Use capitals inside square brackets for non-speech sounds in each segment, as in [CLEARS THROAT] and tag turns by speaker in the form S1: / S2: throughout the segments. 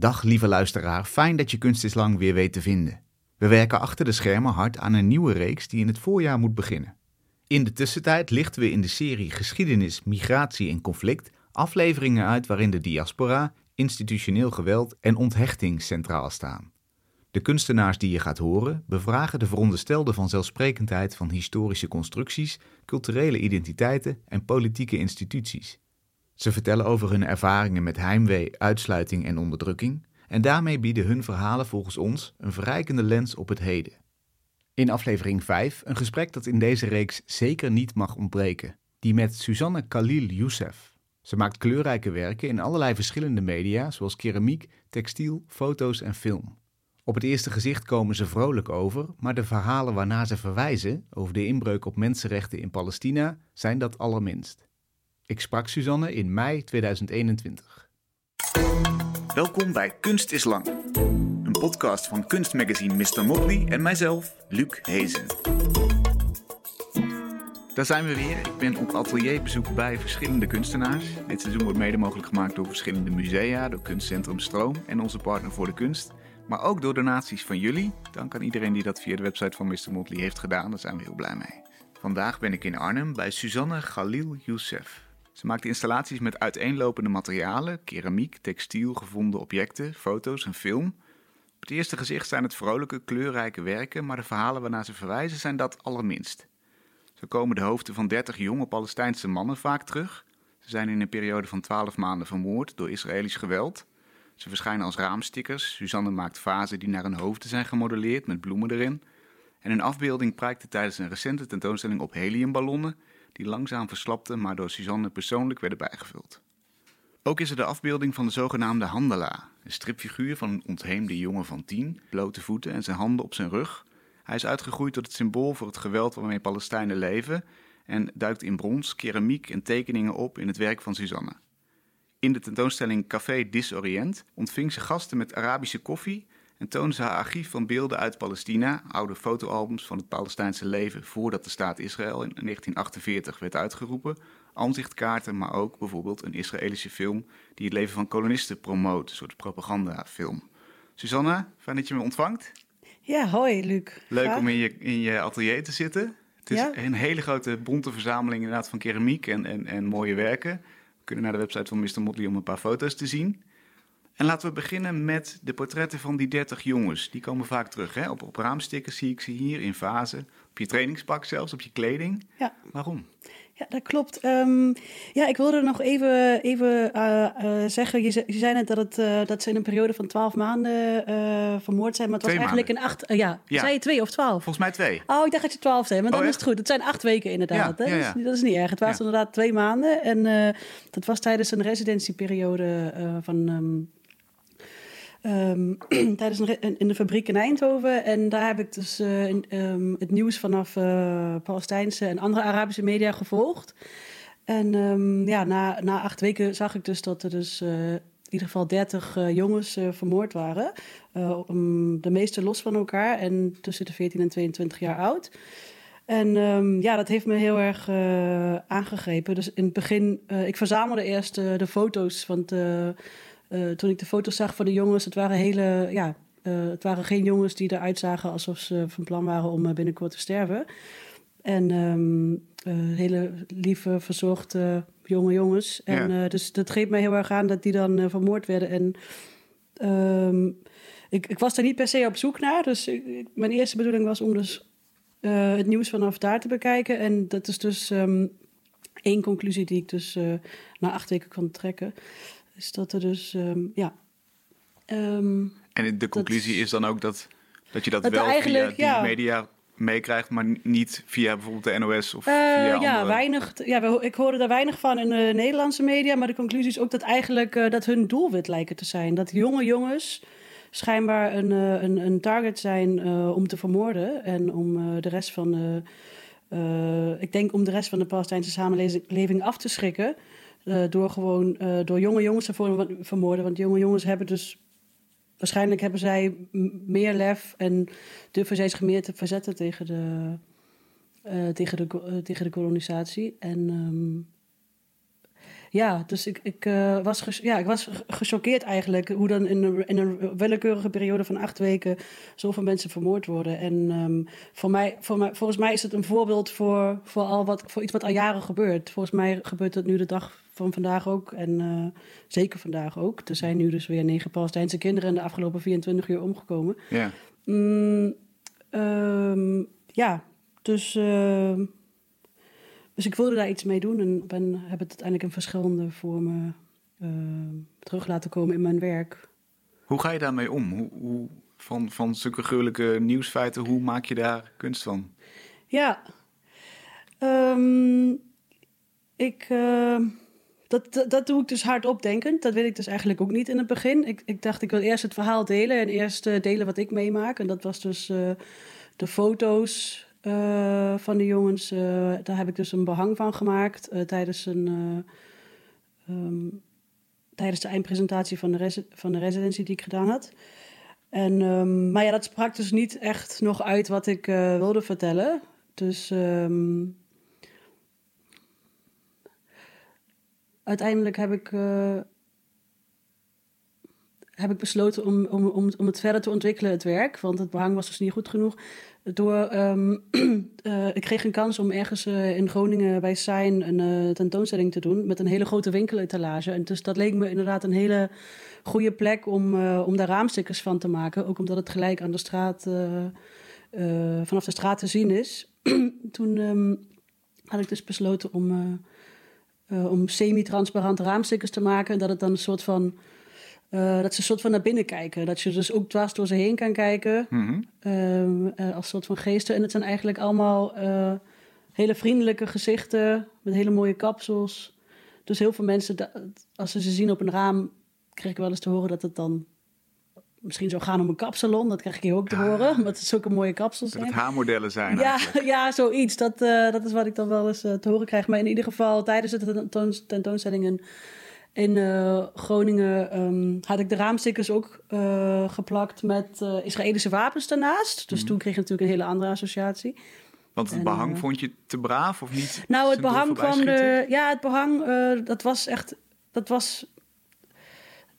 S1: Dag lieve luisteraar, fijn dat je Kunst is Lang weer weet te vinden. We werken achter de schermen hard aan een nieuwe reeks die in het voorjaar moet beginnen. In de tussentijd lichten we in de serie Geschiedenis, Migratie en Conflict afleveringen uit waarin de diaspora, institutioneel geweld en onthechting centraal staan. De kunstenaars die je gaat horen bevragen de veronderstelde vanzelfsprekendheid van historische constructies, culturele identiteiten en politieke instituties. Ze vertellen over hun ervaringen met heimwee, uitsluiting en onderdrukking en daarmee bieden hun verhalen volgens ons een verrijkende lens op het heden. In aflevering 5 een gesprek dat in deze reeks zeker niet mag ontbreken, die met Suzanne Khalil Youssef. Ze maakt kleurrijke werken in allerlei verschillende media, zoals keramiek, textiel, foto's en film. Op het eerste gezicht komen ze vrolijk over, maar de verhalen waarna ze verwijzen over de inbreuk op mensenrechten in Palestina zijn dat allerminst. Ik sprak Suzanne in mei 2021. Welkom bij Kunst is Lang, een podcast van kunstmagazine Mr. Motley en mijzelf, Luc Hezen. Daar zijn we weer. Ik ben op atelierbezoek bij verschillende kunstenaars. Dit seizoen wordt mede mogelijk gemaakt door verschillende musea, door Kunstcentrum Stroom en onze partner voor de kunst. Maar ook door donaties van jullie. Dank aan iedereen die dat via de website van Mr. Motley heeft gedaan. Daar zijn we heel blij mee. Vandaag ben ik in Arnhem bij Suzanne Galil Youssef. Ze maakt installaties met uiteenlopende materialen, keramiek, textiel, gevonden objecten, foto's en film. Op het eerste gezicht zijn het vrolijke, kleurrijke werken, maar de verhalen waarnaar ze verwijzen zijn dat allerminst. Zo komen de hoofden van 30 jonge Palestijnse mannen vaak terug. Ze zijn in een periode van 12 maanden vermoord door Israëlisch geweld. Ze verschijnen als raamstickers. Suzanne maakt vazen die naar hun hoofden zijn gemodelleerd met bloemen erin. En een afbeelding prijkte tijdens een recente tentoonstelling op heliumballonnen die langzaam verslapten, maar door Suzanne persoonlijk werden bijgevuld. Ook is er de afbeelding van de zogenaamde Handela, een stripfiguur van een ontheemde jongen van tien, blote voeten en zijn handen op zijn rug. Hij is uitgegroeid tot het symbool voor het geweld waarmee Palestijnen leven en duikt in brons, keramiek en tekeningen op in het werk van Suzanne. In de tentoonstelling Café Disorient ontving ze gasten met Arabische koffie en toonde ze haar archief van beelden uit Palestina, oude fotoalbums van het Palestijnse leven voordat de staat Israël in 1948 werd uitgeroepen, aanzichtkaarten, maar ook bijvoorbeeld een Israëlische film die het leven van kolonisten promoot, een soort propagandafilm. Susanna, fijn dat je me ontvangt.
S2: Ja, hoi Luc.
S1: Leuk om in je, in je atelier te zitten. Het is een hele grote bonte verzameling inderdaad van keramiek en, en, en mooie werken. We kunnen naar de website van Mr. Motley om een paar foto's te zien. En laten we beginnen met de portretten van die 30 jongens. Die komen vaak terug. Hè? Op, op raamstickers zie ik ze hier in fase. Op je trainingspak zelfs, op je kleding. Ja. Waarom?
S2: Ja, dat klopt. Um, ja, ik wilde nog even, even uh, uh, zeggen. Je, je, zei net dat, het, uh, dat ze in een periode van twaalf maanden vermoord zijn. Maar het
S1: twee
S2: was eigenlijk een acht. ja, ja, zei je twee of twaalf?
S1: Volgens mij twee.
S2: Oh, ik dacht dat je twaalf zei. Maar dan
S1: oh,
S2: is het goed. Het zijn acht weken inderdaad.
S1: Ja,
S2: hè?
S1: ja,
S2: dat, is, dat, is, niet erg. Het was inderdaad twee maanden. En dat was tijdens een residentieperiode van. Um, Um, [CLEARS THROAT] tijdens in de fabriek in Eindhoven. En daar heb ik dus in, um, het nieuws vanaf uh, Palestijnse en andere Arabische media gevolgd. En um, ja, na, na acht weken zag ik dus dat er dus uh, in ieder geval 30 jongens vermoord waren. de meeste los van elkaar en tussen de 14 en 22 jaar oud. En ja, dat heeft me heel erg aangegrepen. Dus in het begin, ik verzamelde eerst de foto's. Want toen ik de foto's zag van de jongens, het waren hele, ja, het waren geen jongens die eruit zagen alsof ze van plan waren om binnenkort te sterven. En um, hele lieve, verzorgde jonge jongens. En ja. dus dat geeft mij heel erg aan dat die dan vermoord werden. En um, ik, ik was daar niet per se op zoek naar. Dus ik, mijn eerste bedoeling was om dus uh, het nieuws vanaf daar te bekijken. En dat is dus um, één conclusie die ik dus uh, na acht weken kan trekken. Is dat er dus, um, ja. Um,
S1: en de conclusie dat, is dan ook dat, dat je dat, dat wel via die ja. media meekrijgt, maar niet via bijvoorbeeld de NOS of uh, via
S2: Ja,
S1: andere...
S2: weinig. Ja, ik hoorde daar weinig van in de Nederlandse media. Maar de conclusie is ook dat eigenlijk uh, dat hun doelwit lijken te zijn. Dat jonge jongens schijnbaar een, uh, een, een target zijn om te vermoorden en om de rest van ik denk om de rest van de Palestijnse samenleving af te schrikken. Door gewoon door jonge jongens te vermoorden. Want jonge jongens hebben dus. Waarschijnlijk hebben zij meer lef en durven zij zich meer te verzetten tegen de, tegen de, tegen de kolonisatie. En. Um, ja, dus ik, ik, uh, was, ja, ik was gechoqueerd eigenlijk hoe dan in een, in een willekeurige periode van acht weken zoveel mensen vermoord worden. En um, voor mij, voor mij, volgens mij is het een voorbeeld voor, voor, al wat, voor iets wat al jaren gebeurt. Volgens mij gebeurt het nu de dag van vandaag ook. En uh, zeker vandaag ook. Er zijn nu dus weer negen Palestijnse kinderen in de afgelopen 24 uur omgekomen.
S1: Ja.
S2: Mm, um, ja, dus. Uh, dus ik wilde daar iets mee doen en ben, heb het uiteindelijk in verschillende vormen uh, terug laten komen in mijn werk.
S1: Hoe ga je daarmee om? Hoe, hoe, van, van zulke gruwelijke nieuwsfeiten, hoe maak je daar kunst van?
S2: Ja, um, ik, uh, dat, dat, doe ik dus hardop denkend. Dat weet ik dus eigenlijk ook niet in het begin. Ik, ik dacht, ik wil eerst het verhaal delen en eerst uh, delen wat ik meemaak. En dat was dus uh, de foto's uh, van de jongens. daar heb ik dus een behang van gemaakt tijdens, een, um, tijdens de eindpresentatie van de, van de residentie die ik gedaan had. En, um, maar ja, dat sprak dus niet echt nog uit wat ik wilde vertellen. Dus... Um, uiteindelijk heb ik, uh, heb ik besloten om, om, om, om het verder te ontwikkelen, het werk. Want het behang was dus niet goed genoeg. Door, um, uh, [CLEARS THROAT] ik kreeg een kans om ergens uh, in Groningen bij Sein een tentoonstelling te doen met een hele grote winkeletalage. En dus dat leek me inderdaad een hele goede plek om, om daar raamstickers van te maken. Ook omdat het gelijk aan de straat, vanaf de straat te zien is. [CLEARS THROAT] Toen um, had ik dus besloten om uh, om semi-transparante raamstickers te maken. Dat het dan een soort van. Uh, dat ze een soort van naar binnen kijken. Dat je dus ook dwars door ze heen kan kijken.
S1: Mm
S2: -hmm. uh, als soort van geesten. En het zijn eigenlijk allemaal hele vriendelijke gezichten. Met hele mooie kapsels. Dus heel veel mensen, als ze ze zien op een raam, krijg ik wel eens te horen dat het dan misschien zou gaan om een kapsalon. Dat krijg ik hier ook te horen, omdat het zulke mooie kapsels zijn.
S1: Dat het haarmodellen zijn
S2: ja, [LAUGHS] ja, zoiets. Dat, uh, dat is wat ik dan wel eens uh, te horen krijg. Maar in ieder geval, tijdens de tentoon tentoonstellingen in uh, Groningen um, had ik de raamstickers ook geplakt met Israëlische wapens daarnaast. Dus mm. toen kreeg je natuurlijk een hele andere associatie.
S1: Want het en, behang vond je te braaf of niet?
S2: Nou, het behang van de. Ja, het behang, dat was echt. Dat was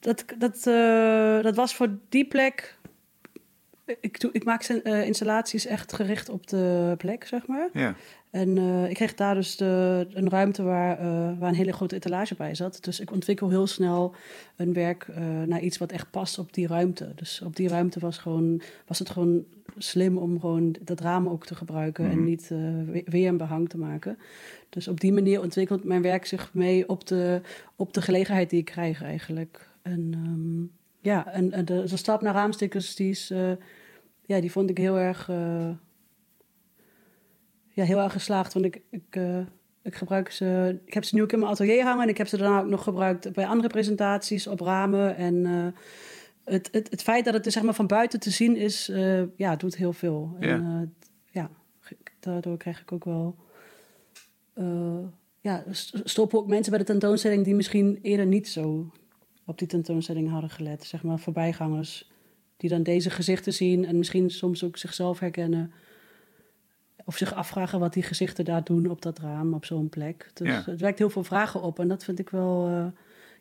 S2: dat, dat, uh, dat was voor die plek. Ik, ik maak uh, installaties echt gericht op de plek, zeg maar.
S1: Ja.
S2: En uh, ik kreeg daar dus de, een ruimte waar, waar een hele grote etalage bij zat. Dus ik ontwikkel heel snel een werk naar iets wat echt past op die ruimte. Dus op die ruimte was, gewoon, was het gewoon slim om gewoon dat raam ook te gebruiken mm -hmm. en niet weer een behang te maken. Dus op die manier ontwikkelt mijn werk zich mee op de, op de gelegenheid die ik krijg eigenlijk. En um, ja, en, en de, de, stap naar raamstickers, die, is, uh, ja, die vond ik heel erg, uh, ja, heel erg geslaagd. Want ik, ik, uh, ik gebruik ze, ik heb ze nu ook in mijn atelier hangen en ik heb ze daarna ook nog gebruikt bij andere presentaties op ramen. En het, het, het feit dat het zeg maar, van buiten te zien is, ja, doet heel veel.
S1: Ja.
S2: En ja, daardoor krijg ik ook wel ja, stoppen ook mensen bij de tentoonstelling die misschien eerder niet zo op die tentoonstelling hadden gelet. Zeg maar voorbijgangers die dan deze gezichten zien en misschien soms ook zichzelf herkennen. Of zich afvragen wat die gezichten daar doen op dat raam, op zo'n plek. Dus
S1: ja.
S2: het wekt heel veel vragen op en dat vind ik wel, uh,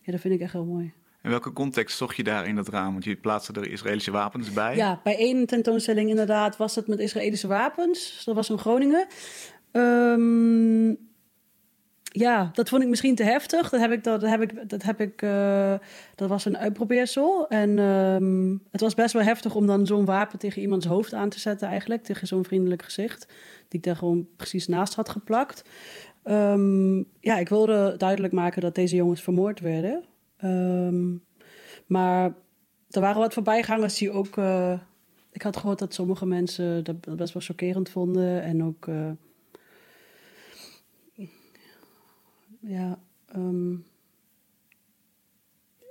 S2: ja, dat vind ik echt heel mooi.
S1: In welke context zocht je daar in dat raam? Want je plaatste er Israëlische wapens bij.
S2: Ja, bij één tentoonstelling inderdaad was het met Israëlische wapens. Dat was in Groningen. Um, ja, dat vond ik misschien te heftig. Dat heb ik, dat heb ik, dat heb ik, uh, dat was een uitprobeersel. En um, het was best wel heftig om dan zo'n wapen tegen iemands hoofd aan te zetten, eigenlijk. Tegen zo'n vriendelijk gezicht. Die ik daar gewoon precies naast had geplakt. Um, ja, ik wilde duidelijk maken dat deze jongens vermoord werden. Um, maar er waren wat voorbijgangers die ook. Uh, ik had gehoord dat sommige mensen dat best wel chockerend vonden. En ook. Uh, ja. Um...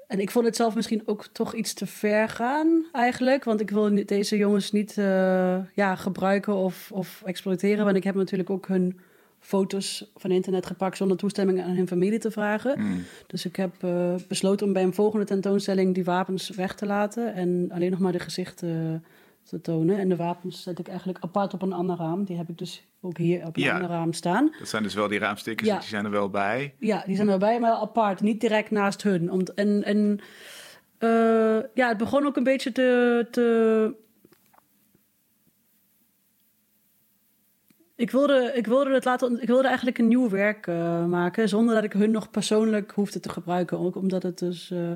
S2: En ik vond het zelf misschien ook toch iets te ver gaan, eigenlijk. Want ik wil deze jongens niet uh, ja, gebruiken of, of exploiteren. Want ik heb natuurlijk ook hun foto's van internet gepakt zonder toestemming aan hun familie te vragen.
S1: Mm.
S2: Dus ik heb uh, besloten om bij een volgende tentoonstelling die wapens weg te laten. En alleen nog maar de gezichten te tonen. En de wapens zet ik eigenlijk apart op een ander raam. Die heb ik dus ook hier op een
S1: Ja.
S2: ander raam staan.
S1: Dat zijn dus wel die raamstickers,
S2: Ja.
S1: die zijn er wel bij.
S2: Ja, die zijn erbij, maar apart. Niet direct naast hun. En eh, ja, het begon ook een beetje te... te ik wilde, ik, wilde het laten, ik wilde eigenlijk een nieuw werk eh, maken, zonder dat ik hun nog persoonlijk hoefde te gebruiken. Ook omdat het dus. eh,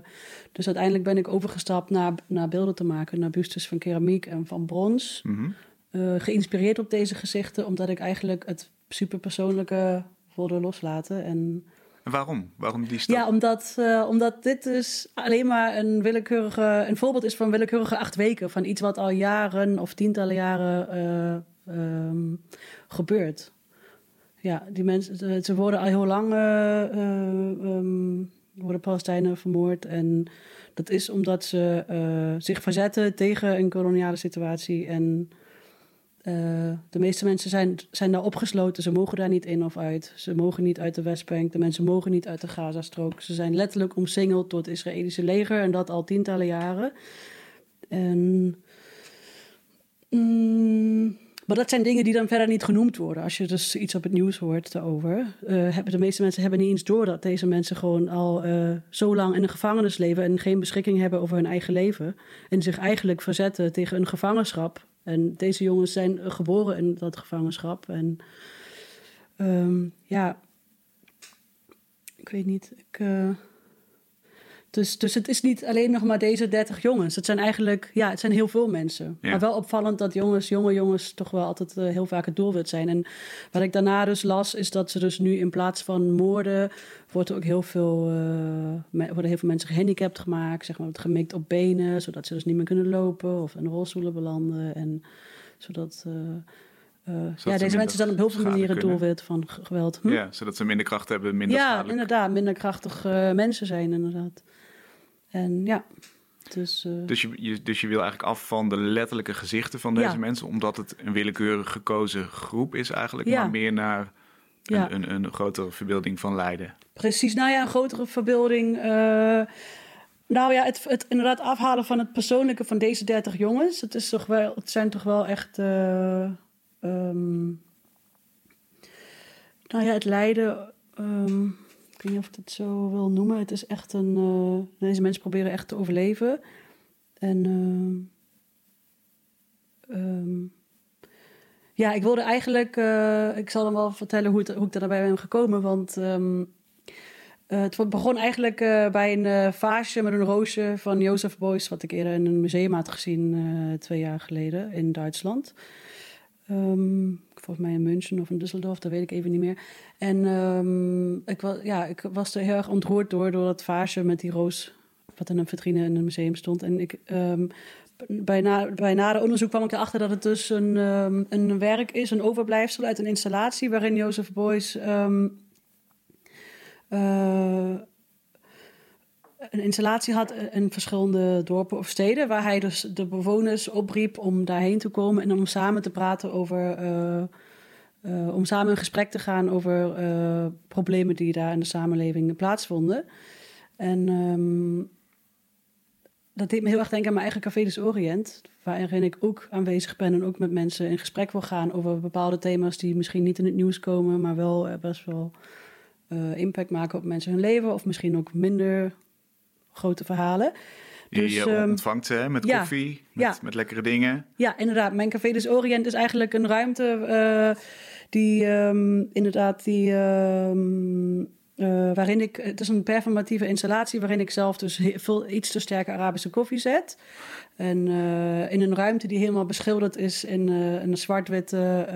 S2: dus uiteindelijk ben ik overgestapt naar, naar beelden te maken, naar bustes van keramiek en van brons.
S1: Mhm.
S2: Eh, geïnspireerd op deze gezichten, omdat ik eigenlijk het superpersoonlijke wilde loslaten. En
S1: En waarom? Waarom die stap?
S2: ja, omdat, omdat dit dus alleen maar een willekeurige, een voorbeeld is van willekeurige acht weken. Van iets wat al jaren of tientallen jaren eh, ehm, gebeurt. Ja, die mensen, ze- worden al heel lang, eh, eh, ehm, worden Palestijnen vermoord. En dat is omdat ze eh, zich verzetten tegen een koloniale situatie. En de meeste mensen zijn, zijn daar opgesloten. Ze mogen daar niet in of uit. Ze mogen niet uit de Westbank. De mensen mogen niet uit de Gazastrook. Ze zijn letterlijk omsingeld door het Israëlische leger. En dat al tientallen jaren. En, mm, maar dat zijn dingen die dan verder niet genoemd worden. Als je dus iets op het nieuws hoort daarover. eh, hebben de meeste mensen hebben niet eens door dat deze mensen gewoon al eh, zo lang in een gevangenis leven. En geen beschikking hebben over hun eigen leven. En zich eigenlijk verzetten tegen een gevangenschap. En deze jongens zijn geboren in dat gevangenschap. En ehm, ja, ik weet niet. Ik, eh, dus, dus het is niet alleen nog maar deze 30 jongens. Het zijn eigenlijk, ja, het zijn heel veel mensen.
S1: Ja.
S2: Maar wel opvallend dat jongens, jonge jongens, toch wel altijd eh, heel vaak het doelwit zijn. En wat ik daarna dus las, is dat ze dus nu in plaats van moorden, wordt er ook heel veel, eh, worden heel veel mensen gehandicapt gemaakt. Zeg maar, gemikt op benen, zodat ze dus niet meer kunnen lopen of in rolstoelen belanden. En zodat. eh, ja,
S1: ze
S2: deze mensen zijn op heel veel manieren
S1: kunnen.
S2: doelwit van geweld. Hm?
S1: Ja, zodat ze minder kracht hebben, minder
S2: ja,
S1: schadelijk.
S2: inderdaad, minder krachtig eh, mensen zijn, inderdaad. En ja, dus. eh,
S1: Dus je, je, dus je wil eigenlijk af van de letterlijke gezichten van deze
S2: Ja.
S1: mensen, omdat het een willekeurig gekozen groep is eigenlijk,
S2: Ja.
S1: maar meer naar een,
S2: Ja.
S1: een, een grotere verbeelding van lijden.
S2: Precies, nou ja, een grotere verbeelding. eh, nou ja, het, het inderdaad afhalen van het persoonlijke van deze 30 jongens. Het, is toch wel, het zijn toch wel echt. eh, ehm, nou ja, het lijden. ehm, ik weet niet of ik het zo wil noemen. Het is echt een. eh, deze mensen proberen echt te overleven. En. ehm, ehm, ja, ik wilde eigenlijk. eh, ik zal dan wel vertellen hoe, het, hoe ik daarbij ben gekomen. Want. eh, het begon eigenlijk eh, bij een eh, vaasje met een roosje van Jozef Beuys, wat ik eerder in een museum had gezien eh, twee jaar geleden in Duitsland. Ehm, volgens mij in München of in Düsseldorf, dat weet ik even niet meer. En ehm, ik, was, ja, ik was er heel erg ontroerd door, door dat vaasje met die roos, wat in een vitrine in een museum stond. En ik, ehm, bij, na, bij onderzoek kwam ik erachter dat het dus een, ehm, een werk is, een overblijfsel uit een installatie waarin Jozef Beuys ehm, eh, een installatie had in verschillende dorpen of steden, waar hij dus de bewoners opriep om daarheen te komen en om samen te praten over, eh, eh, om samen in gesprek te gaan over eh, problemen die daar in de samenleving plaatsvonden. En ehm, dat deed me heel erg denken aan mijn eigen Café des Orient, waarin ik ook aanwezig ben en ook met mensen in gesprek wil gaan over bepaalde thema's die misschien niet in het nieuws komen, maar wel best wel impact maken op mensen hun leven, of misschien ook minder grote verhalen. Dus,
S1: je
S2: ehm,
S1: ontvangt ze hè, met
S2: ja,
S1: koffie, met,
S2: ja.
S1: met lekkere dingen.
S2: Ja, inderdaad. Mijn Café des Orient is eigenlijk een ruimte eh, die ehm, inderdaad die. ehm, eh, waarin ik, het is een performatieve installatie waarin ik zelf dus veel, iets te sterke Arabische koffie zet. En eh, in een ruimte die helemaal beschilderd is in, een zwart-witte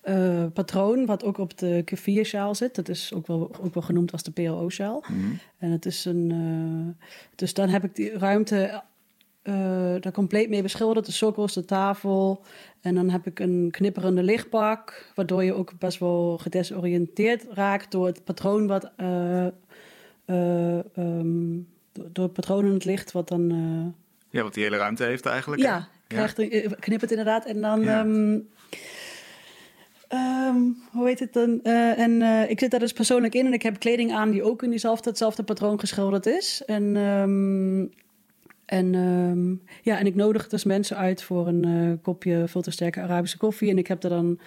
S2: eh, patroon, wat ook op de kefir-sjaal zit. Dat is ook wel, ook wel genoemd als de PLO-sjaal.
S1: Mhm.
S2: En het is een. eh, dus dan heb ik die ruimte eh, daar compleet mee beschilderd. De sokkels, de tafel. En dan heb ik een knipperende lichtbak. Waardoor je ook best wel gedesoriënteerd raakt door het patroon wat. eh, eh, ehm, door, het patroon in het licht, wat dan.
S1: Ja, wat die hele ruimte heeft eigenlijk.
S2: ja, krijgt een, eh, knippert inderdaad. En dan.
S1: Ja.
S2: ehm, ehm, hoe heet het dan? Eh, en eh, ik zit daar dus persoonlijk in en ik heb kleding aan die ook in diezelfde, hetzelfde patroon geschilderd is. En, ehm, En, ehm, ja, en ik nodig dus mensen uit voor een uh, kopje sterke Arabische koffie. En ik heb er dan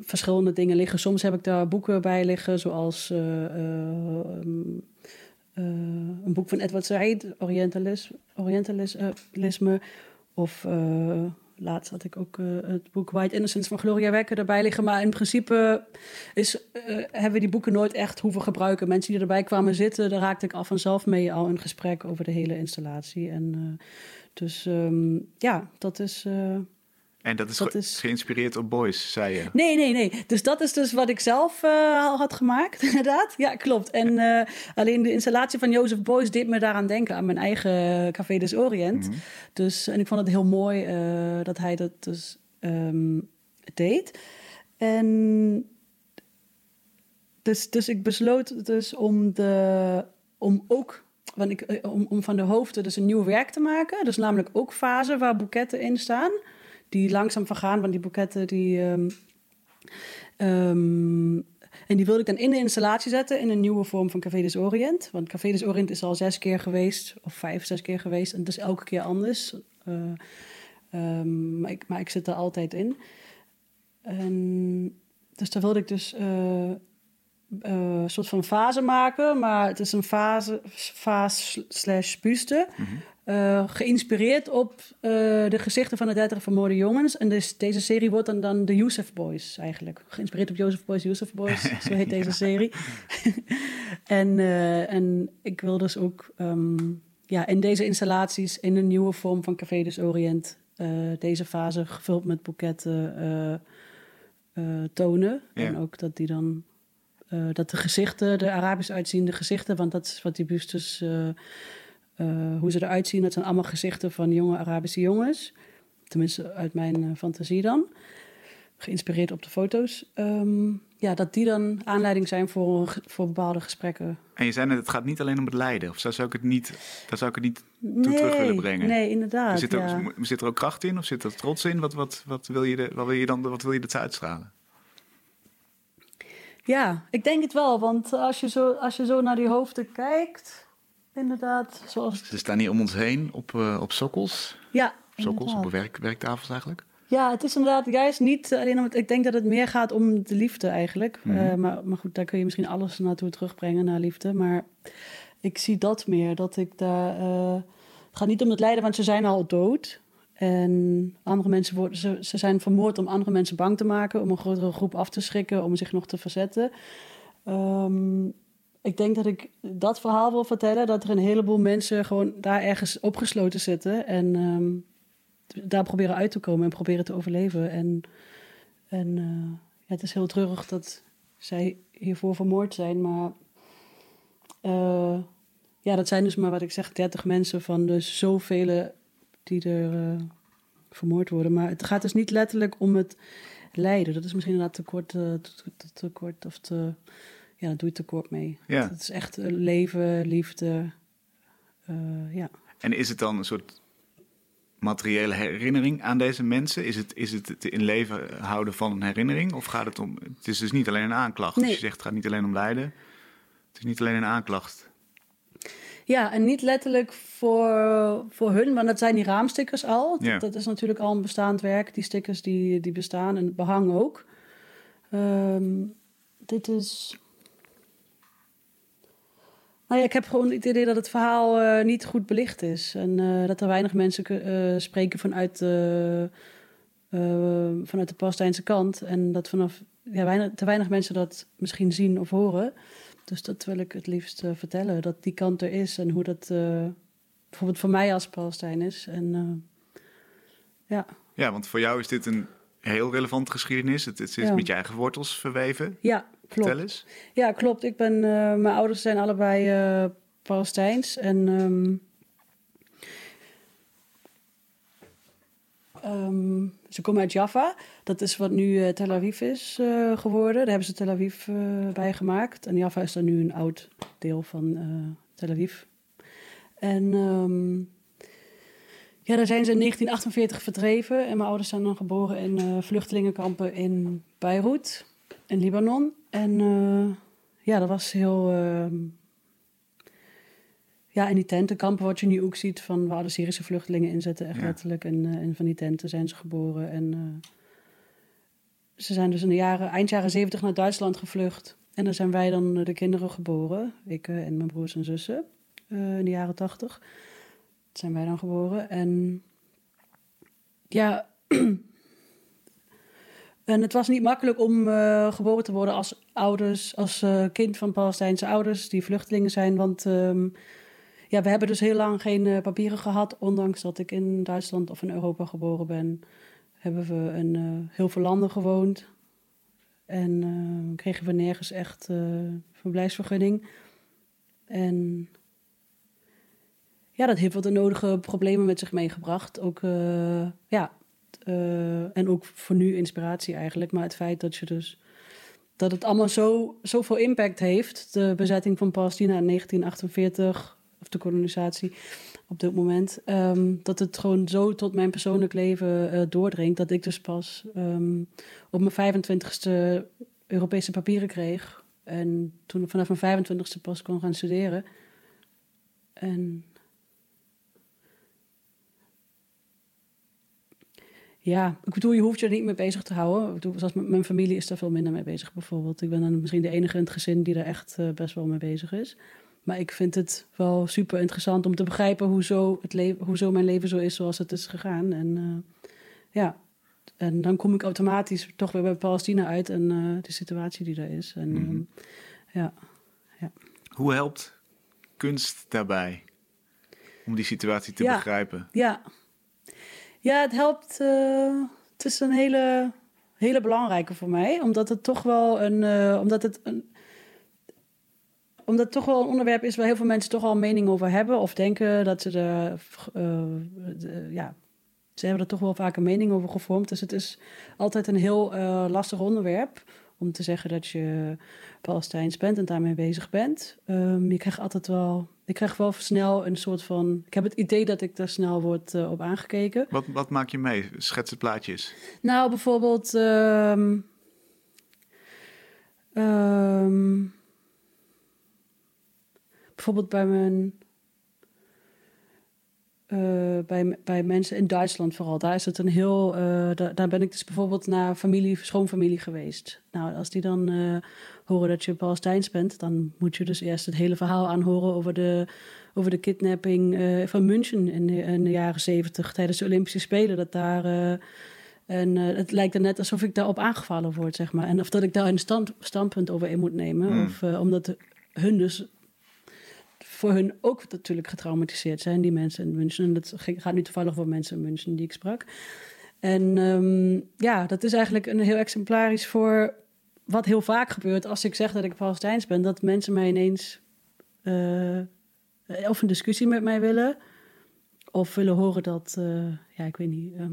S2: verschillende dingen liggen. Soms heb ik daar boeken bij liggen, zoals een boek van Edward Said, Orientalisme. Orientalisme of laatst had ik ook uh, het boek White Innocence van Gloria Wekker erbij liggen. Maar in principe is, uh, hebben we die boeken nooit echt hoeven gebruiken. Mensen die erbij kwamen zitten, daar raakte ik al vanzelf mee al een gesprek over de hele installatie. En dus um, ja, dat is
S1: en dat is, dat is, geïnspireerd op Boys, zei je?
S2: Nee, nee, nee. Dus dat is dus wat ik zelf uh, al had gemaakt, [LAUGHS] inderdaad. Ja, klopt. En uh, alleen de installatie van Jozef Boys deed me daaraan denken, aan mijn eigen Café des Orient. Mm dus, en ik vond het heel mooi uh, dat hij dat dus um, deed. En dus, dus ik besloot dus om, de, om ook want ik, om, om van de hoofden dus een nieuw werk te maken. Dus namelijk ook fase waar boeketten in staan die langzaam vergaan. Want die boeketten die. Um, en die wilde ik dan in de installatie zetten in een nieuwe vorm van Café des Orient. Want Café des Orient is al zes keer geweest, of vijf, zes keer geweest. En het is elke keer anders. Uh, maar, ik, maar ik zit er altijd in. En, dus daar wilde ik dus uh, uh, een soort van fase maken. Maar het is een fase, fase slash buste. -hmm. Uh, geïnspireerd op uh, de gezichten van de 30 vermoorde jongens. En dus deze serie wordt dan, dan de Youssef Boys eigenlijk. Geïnspireerd op Joseph Boys, Youssef Boys. [LAUGHS] zo heet deze serie. [LAUGHS] en, uh, en ik wil dus ook um, ja, in deze installaties in een nieuwe vorm van Café des Orient... deze fase gevuld met boeketten tonen. En ook dat die dan... dat de gezichten, de Arabisch uitziende gezichten... want dat is wat die bustes uh, hoe ze eruit zien. Dat zijn allemaal gezichten van jonge Arabische jongens. Tenminste, uit mijn uh, fantasie dan. Geïnspireerd op de foto's. Um, ja, dat die dan aanleiding zijn voor, voor bepaalde gesprekken.
S1: En je zei net, het gaat niet alleen om het lijden. Of zou ik het niet, daar zou ik het niet toe terug willen brengen?
S2: Nee, inderdaad.
S1: Zit er, ja. zit er ook kracht in of zit er trots in? Wat, wat, wat, wil, je de, wat wil je dan wat wil je dat uitstralen?
S2: Ja, ik denk het wel. Want als je zo, als je zo naar die hoofden kijkt inderdaad. Zoals...
S1: Ze staan hier om ons heen op, uh, op sokkels.
S2: Ja,
S1: op sokkels, op werk, werktafels eigenlijk.
S2: Ja, het is inderdaad juist niet alleen om het, Ik denk dat het meer gaat om de liefde eigenlijk. Mm -hmm. uh, maar, maar goed, daar kun je misschien alles naartoe terugbrengen, naar liefde. Maar ik zie dat meer, dat ik daar... Uh, het gaat niet om het lijden, want ze zijn al dood. En andere mensen worden, ze, ze zijn vermoord om andere mensen bang te maken, om een grotere groep af te schrikken, om zich nog te verzetten. Um, ik denk dat ik dat verhaal wil vertellen. Dat er een heleboel mensen gewoon daar ergens opgesloten zitten. En um, daar proberen uit te komen en proberen te overleven. En, en ja, het is heel treurig dat zij hiervoor vermoord zijn. Maar uh, ja, dat zijn dus maar wat ik zeg, 30 mensen van de zoveel die er uh, vermoord worden. Maar het gaat dus niet letterlijk om het lijden. Dat is misschien inderdaad te kort, te, te kort of te ja, dat doe je tekort mee. Ja. Het is echt leven, liefde. Uh, ja.
S1: En is het dan een soort materiële herinnering aan deze mensen? Is het, is het het in leven houden van een herinnering? Of gaat het om. Het is dus niet alleen een aanklacht. Nee. Dus je zegt het gaat niet alleen om lijden. Het is niet alleen een aanklacht.
S2: Ja, en niet letterlijk voor, voor hun, maar dat zijn die raamstickers al. Ja. Dat, dat, is natuurlijk al een bestaand werk. Die stickers die, die bestaan en het behang ook. Um, dit is nou ja, ik heb gewoon het idee dat het verhaal uh, niet goed belicht is. En uh, dat er weinig mensen uh, spreken vanuit, vanuit de Palestijnse kant. En dat vanaf ja, weinig, te weinig mensen dat misschien zien of horen. Dus dat wil ik het liefst vertellen. Dat die kant er is en hoe dat bijvoorbeeld voor mij als Palestijn is. En, ja.
S1: ja, want voor jou is dit een heel relevante geschiedenis. Het, het is ja. met je eigen wortels verweven.
S2: Ja, klopt. Ja, klopt. Ik ben, uh, mijn ouders zijn allebei uh, Palestijns. En um, um, ze komen uit Jaffa. Dat is wat nu uh, Tel Aviv is geworden. Daar hebben ze Tel Aviv bij gemaakt. En Jaffa is dan nu een oud deel van Tel Aviv. En um, ja, daar zijn ze in 1948 verdreven. En mijn ouders zijn dan geboren in vluchtelingenkampen in Beirut, in Libanon. En uh, ja, dat was heel. Uh, ja, in die tentenkampen, wat je nu ook ziet van waar de Syrische vluchtelingen inzetten, echt
S1: Ja.
S2: letterlijk. En in van die tenten zijn ze geboren. En eh, ze zijn dus in de jaren, eind jaren zeventig naar Duitsland gevlucht. En dan zijn wij dan eh, de kinderen geboren. Ik eh, en mijn broers en zussen eh, in de jaren tachtig. Zijn wij dan geboren. En ja. [CLEARS THROAT] En het was niet makkelijk om eh, geboren te worden als ouders, als eh, kind van Palestijnse ouders die vluchtelingen zijn. Want ehm, ja, we hebben dus heel lang geen eh, papieren gehad. Ondanks dat ik in Duitsland of in Europa geboren ben, hebben we in heel veel landen gewoond. En kregen we nergens echt verblijfsvergunning. En ja, dat heeft wel de nodige problemen met zich meegebracht. Ook, ja, eh, en ook voor nu inspiratie eigenlijk. Maar het feit dat je dus dat het allemaal zo, zoveel impact heeft. De bezetting van Palestina in 1948, of de kolonisatie op dit moment. ehm, dat het gewoon zo tot mijn persoonlijk leven eh, doordringt. Dat ik dus pas ehm, op mijn 25ste Europese papieren kreeg. En toen vanaf mijn 25ste pas kon gaan studeren. En Ja, ik bedoel, je hoeft je er niet mee bezig te houden. Ik bedoel, zoals met mijn familie is daar veel minder mee bezig bijvoorbeeld. Ik ben dan misschien de enige in het gezin die er echt eh, best wel mee bezig is. Maar ik vind het wel super interessant om te begrijpen hoezo, het le- hoezo mijn leven zo is zoals het is gegaan. En eh, ja, en dan kom ik automatisch toch weer bij Palestina uit en eh, de situatie die daar is. En
S1: Mhm.
S2: ehm, ja,
S1: Hoe helpt kunst daarbij om die situatie te
S2: Ja.
S1: begrijpen?
S2: Ja, ja het helpt. eh, het is een hele, hele belangrijke voor mij, omdat het toch wel een, eh, omdat het een, omdat het toch wel een onderwerp is waar heel veel mensen toch al een mening over hebben of denken dat ze er, eh, ja, ze hebben er toch wel vaak een mening over gevormd. Dus het is altijd een heel lastig onderwerp om te zeggen dat je Palestijns bent en daarmee bezig bent. Ehm, je krijgt altijd wel, ik krijg wel snel een soort van, ik heb het idee dat ik daar snel word eh, op aangekeken.
S1: Wat, wat maak je mee? Schets het plaatjes.
S2: Nou, bijvoorbeeld. ehm, ehm, bijvoorbeeld bij mijn. Eh, bij, bij mensen in Duitsland vooral. Daar is het een heel. eh, da- daar ben ik dus bijvoorbeeld naar familie, schoonfamilie geweest. Nou, als die dan eh, horen dat je Palestijns bent, dan moet je dus eerst het hele verhaal aanhoren over de, over de kidnapping van München in, de- in de jaren zeventig tijdens de Olympische Spelen. Dat daar. en het lijkt er net alsof ik daarop aangevallen word, zeg maar. En of dat ik daar een stand, standpunt over in moet nemen.
S1: Hmm.
S2: Of omdat hun dus voor hun ook natuurlijk getraumatiseerd zijn, die mensen in München. En dat gaat nu toevallig voor mensen in München die ik sprak. En ehm, ja, dat is eigenlijk een heel exemplarisch voor wat heel vaak gebeurt als ik zeg dat ik Palestijns ben. Dat mensen mij ineens eh, of een discussie met mij willen. Of willen horen dat, eh, ja, ik weet niet... ehm,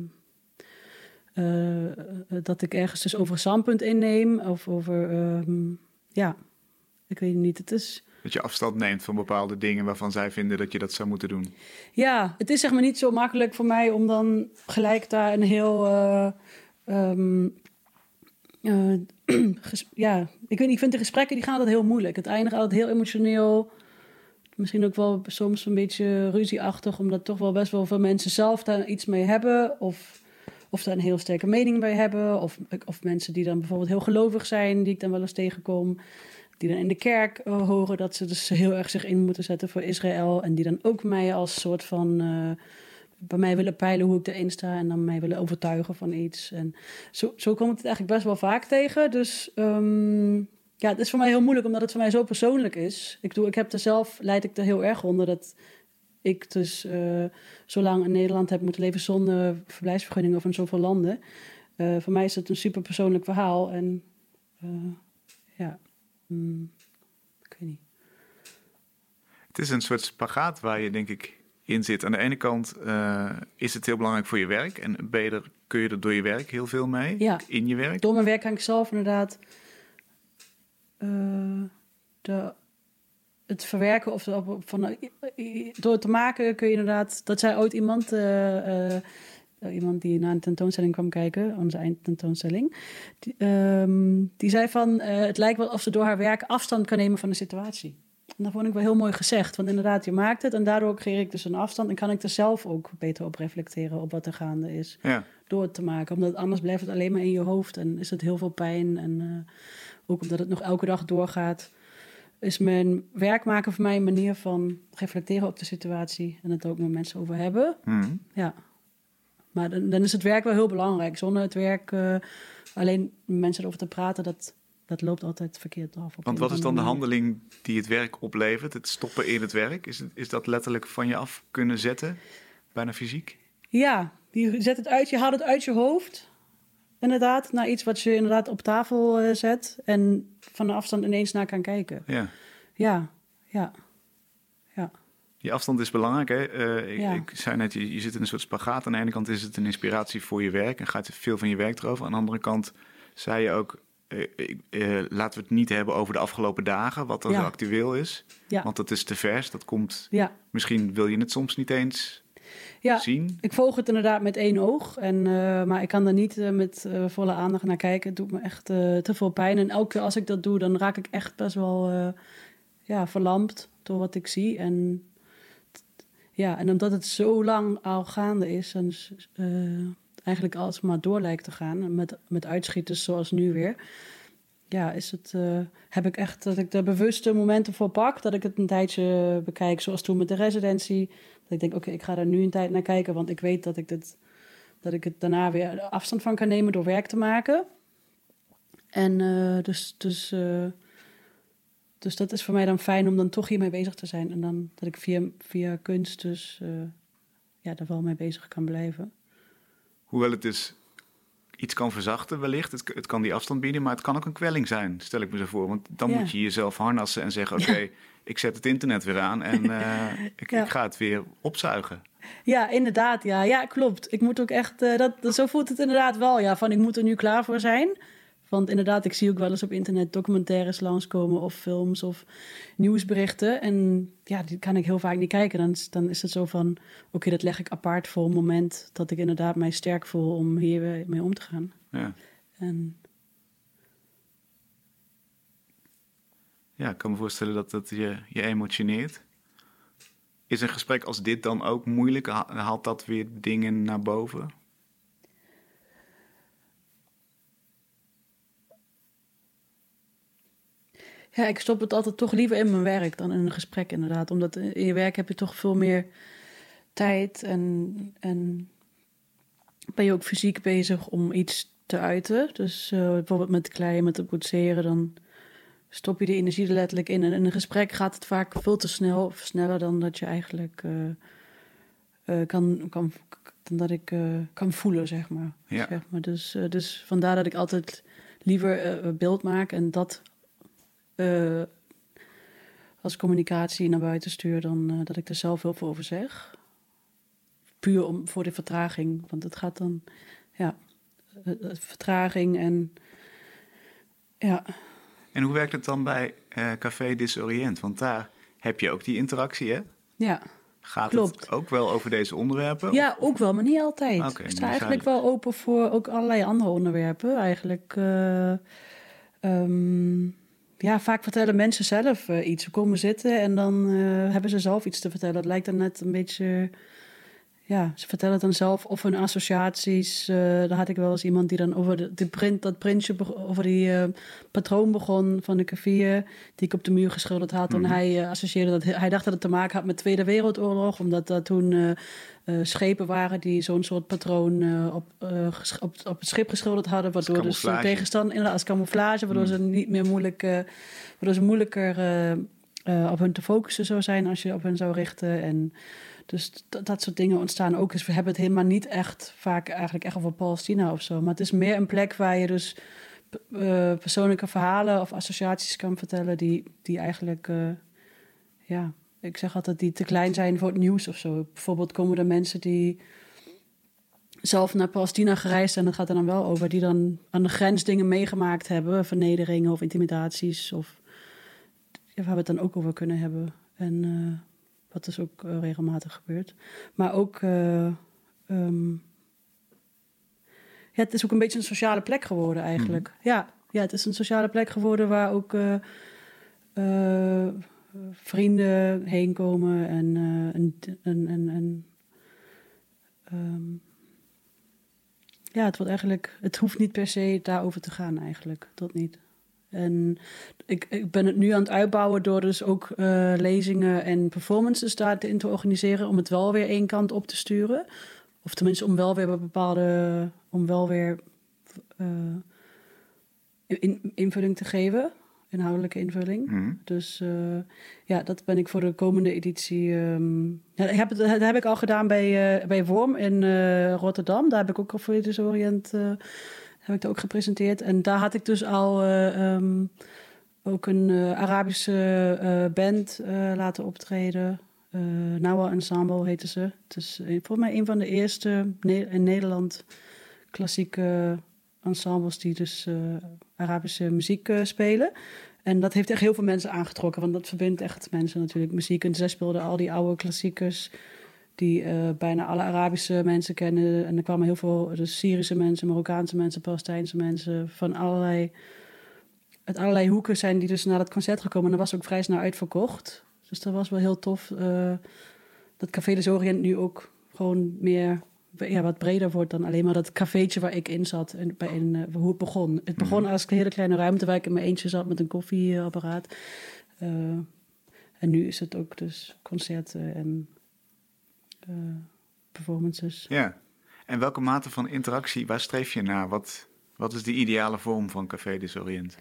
S2: eh, dat ik ergens dus over standpunt inneem. Of over, ehm, ja, ik weet niet. Het is,
S1: Dat je afstand neemt van bepaalde dingen waarvan zij vinden dat je dat zou moeten doen.
S2: ja, het is zeg maar niet zo makkelijk voor mij om dan gelijk daar een heel... eh, ehm, eh, [CLEARS THROAT] ja, ik weet ik vind de gesprekken die gaan altijd heel moeilijk. Het eindigt altijd heel emotioneel. Misschien ook wel soms een beetje ruzieachtig, omdat toch wel best wel veel mensen zelf daar iets mee hebben. Of, of daar een heel sterke mening bij hebben. Of, of mensen die dan bijvoorbeeld heel gelovig zijn, die ik dan wel eens tegenkom. Die dan in de kerk eh, horen dat ze dus heel erg zich in moeten zetten voor Israël. En die dan ook mij als soort van. eh, bij mij willen peilen hoe ik erin sta. En dan mij willen overtuigen van iets. En zo, zo komt het eigenlijk best wel vaak tegen. Dus ehm, ja, het is voor mij heel moeilijk, omdat het voor mij zo persoonlijk is. Ik bedoel, ik heb er zelf, leid ik er heel erg onder dat ik dus eh, zo lang in Nederland heb moeten leven zonder verblijfsvergunning of in zoveel landen. Voor mij is het een super persoonlijk verhaal. En mm, ik weet niet.
S1: Het is een soort spagaat waar je denk ik in zit. Aan de ene kant eh, is het heel belangrijk voor je werk. En ben je er, kun je er door je werk heel veel mee.
S2: Ja.
S1: In je werk.
S2: Door mijn werk kan ik zelf inderdaad eh, de, het verwerken of de, van, eh, door het te maken kun je inderdaad. Dat zei ooit iemand, iemand die naar een tentoonstelling kwam kijken, onze eindtentoonstelling. Die, ehm, die zei van: eh, het lijkt wel of ze door haar werk afstand kan nemen van de situatie. dat vond ik wel heel mooi gezegd. Want inderdaad, je maakt het en daardoor creëer ik dus een afstand... en kan ik er zelf ook beter op reflecteren op wat er gaande is.
S1: Ja.
S2: Door het te maken. Omdat anders blijft het alleen maar in je hoofd en is het heel veel pijn. En eh, ook omdat het nog elke dag doorgaat... is mijn werk maken voor mij een manier van reflecteren op de situatie... en het ook met mensen over hebben.
S1: Mhm.
S2: Ja. Maar dan, dan is het werk wel heel belangrijk. Zonder het werk, eh, alleen mensen erover te praten, dat, dat loopt altijd verkeerd af. op
S1: Want wat is dan de handeling die het werk oplevert? Het stoppen in het werk? Is, het, is dat letterlijk van je af kunnen zetten? Bijna fysiek?
S2: Ja, je zet het uit, je haalt het uit je hoofd. Inderdaad, naar iets wat je inderdaad op tafel eh, zet. En van de afstand ineens naar kan kijken.
S1: Ja,
S2: ja, ja.
S1: Die afstand is belangrijk. Hè? Eh, ik,
S2: Ja.
S1: ik zei net, je, je zit in een soort spagaat. Aan de ene kant is het een inspiratie voor je werk en gaat veel van je werk erover. Aan de andere kant zei je ook, eh, laten we het niet hebben over de afgelopen dagen, wat er
S2: Ja.
S1: zo actueel is.
S2: Ja.
S1: Want dat is te vers. Dat komt,
S2: Ja,
S1: misschien wil je het soms niet eens
S2: ja.
S1: zien.
S2: Ik volg het inderdaad met één oog. En, maar ik kan er niet met volle aandacht naar kijken. Het doet me echt te veel pijn. En elke keer als ik dat doe, dan raak ik echt best wel ja, verlamd door wat ik zie. En, ja, en omdat het zo lang al gaande is en eh, eigenlijk alles maar door lijkt te gaan. Met, met uitschieters zoals nu weer. Ja, is het, eh, heb ik echt dat ik er bewuste momenten voor pak. Dat ik het een tijdje bekijk, zoals toen met de residentie. Dat ik denk, oké, ik ga daar nu een tijd naar kijken, want ik weet dat ik, dit, dat ik het daarna weer afstand van kan nemen door werk te maken. En eh, dus, dus, dus dat is voor mij dan fijn om dan toch hiermee bezig te zijn. En dan dat ik via, via kunst dus eh, ja, daar wel mee bezig kan blijven.
S1: Hoewel het dus iets kan verzachten wellicht. Het, het kan die afstand bieden, maar het kan ook een kwelling zijn, stel ik me zo voor. Want dan
S2: Ja.
S1: moet je jezelf harnassen en zeggen, oké, ik zet het internet weer aan en [LAUGHS] eh, ik,
S2: Ja.
S1: ik ga het weer opzuigen.
S2: Ja, inderdaad. Ja, ja klopt. Ik moet ook echt. eh, dat- zo voelt het inderdaad wel. Ja, van ik moet er nu klaar voor zijn. Want inderdaad, ik zie ook wel eens op internet documentaires langskomen of films of nieuwsberichten. En ja, die kan ik heel vaak niet kijken. Dan, is- dan is het zo van: oké, dat leg ik apart voor een moment dat ik inderdaad mij sterk voel om hier mee om te gaan.
S1: Ja.
S2: En
S1: ja, ik kan me voorstellen dat dat je, je emotioneert. Is een gesprek als dit dan ook moeilijk? Ha- Haalt dat weer dingen naar boven?
S2: Ja, ik stop het altijd toch liever in mijn werk dan in een gesprek, inderdaad. Omdat in je werk heb je toch veel meer tijd en, en ben je ook fysiek bezig om iets te uiten. Dus eh, bijvoorbeeld met klei, met het boetseren, dan stop je de energie er letterlijk in. En in een gesprek gaat het vaak veel te snel, of sneller dan dat je eigenlijk eh, eh, kan, kan, dan dat ik eh, kan voelen, zeg maar.
S1: Ja.
S2: Zeg maar. Dus, eh, dus vandaar dat ik altijd liever eh, beeld maak en dat eh, als communicatie naar buiten stuur dan eh, dat ik er zelf heel veel over zeg. Puur om, voor de vertraging, want het gaat dan, ja, eh, vertraging en ja,
S1: En hoe werkt het dan bij Café Disorient? Want daar heb je ook die interactie, hè?
S2: ja.
S1: Gaat
S2: Klopt.
S1: het ook wel over deze onderwerpen?
S2: Ja, ook wel, maar niet altijd.
S1: Oké,
S2: ik sta eigenlijk wel open voor ook allerlei andere onderwerpen. Eigenlijk, ehm, ja, vaak vertellen mensen zelf eh, iets. Ze komen zitten en dan eh, hebben ze zelf iets te vertellen. Het lijkt dan net een beetje, ja, ze vertellen dan zelf of hun associaties. Eh daar had ik wel eens iemand die dan over de, print, dat printje, over die eh, patroon begon van de café die ik op de muur geschilderd had. En hij eh, associeerde dat, hij dacht dat het te maken had met Tweede Wereldoorlog, omdat dat toen schepen waren die zo'n soort patroon op, op, op het schip geschilderd hadden, waardoor dus de tegenstand inderdaad als camouflage, waardoor ze niet meer moeilijk, waardoor ze moeilijker op hun te focussen zou zijn als je op hun zou richten en dus dat, soort dingen ontstaan ook. Dus we hebben het helemaal niet echt vaak eigenlijk echt over Palestina of zo. Maar het is meer een plek waar je dus eh, persoonlijke verhalen of associaties kan vertellen die, die eigenlijk, eh, ja, ik zeg altijd die te klein zijn voor het nieuws of zo. Bijvoorbeeld komen er mensen die zelf naar Palestina gereisd zijn, dat gaat er dan wel over, die dan aan de grens dingen meegemaakt hebben, vernederingen of intimidaties of waar we het dan ook over kunnen hebben. En eh, wat dus ook eh, regelmatig gebeurt. Maar ook, eh, ehm, ja, het is ook een beetje een sociale plek geworden eigenlijk. Ja, ja, het is een sociale plek geworden waar ook, eh, vrienden heen komen en, en, en, en, en um, ja, het wordt eigenlijk, het hoeft niet per se daarover te gaan eigenlijk, tot niet. En ik, ik ben het nu aan het uitbouwen door dus ook uh, lezingen en performances daarin te organiseren, om het wel weer één kant op te sturen. Of tenminste om wel weer bepaalde, om wel weer uh, in, invulling te geven inhoudelijke invulling.
S1: Mhm.
S2: Dus uh, ja, dat ben ik voor de komende editie. Um, ja, heb, dat heb ik al gedaan bij, bij Worm in Rotterdam. Daar heb ik ook Alphabetisch Orient heb ik daar ook gepresenteerd. En daar had ik dus al um, ook een Arabische band laten optreden. Nawa Ensemble heette ze. Het is volgens mij een van de eerste in Nederland klassieke ensembles die dus Arabische muziek spelen. En dat heeft echt heel veel mensen aangetrokken, want dat verbindt echt mensen natuurlijk. Muziek en zij speelden al die oude klassiekers die uh, bijna alle Arabische mensen kennen. En er kwamen heel veel dus Syrische mensen, Marokkaanse mensen, Palestijnse mensen van allerlei, uit allerlei hoeken zijn die dus naar dat concert gekomen. En dat was ook vrij snel uitverkocht. Dus dat was wel heel tof. Uh, dat Café de Orient nu ook gewoon meer ja, wat breder wordt dan alleen maar dat cafeetje waar ik in zat. En bij in, uh, hoe het begon. Het begon
S1: Mhm.
S2: als een hele kleine ruimte waar ik in mijn eentje zat met een koffieapparaat. Uh, en nu is het ook dus concerten en performances.
S1: Ja. En welke mate van interactie, waar streef je naar? Wat, wat is de ideale vorm van Café des Orient?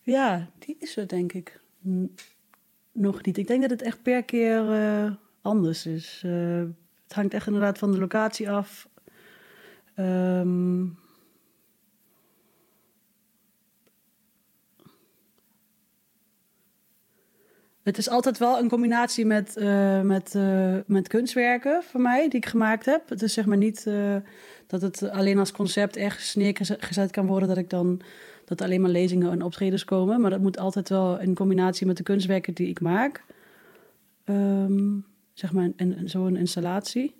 S2: Ja, die is er denk ik nog niet. Ik denk dat het echt per keer uh, anders is. Uh, het hangt echt inderdaad van de locatie af. Um, het is altijd wel een combinatie met, uh, met, uh, met kunstwerken voor mij die ik gemaakt heb. Het is zeg maar niet uh, dat het alleen als concept ergens neergezet kan worden dat ik dan dat alleen maar lezingen en optredens komen. Maar dat moet altijd wel in combinatie met de kunstwerken die ik maak. Um, zeg maar zo'n installatie.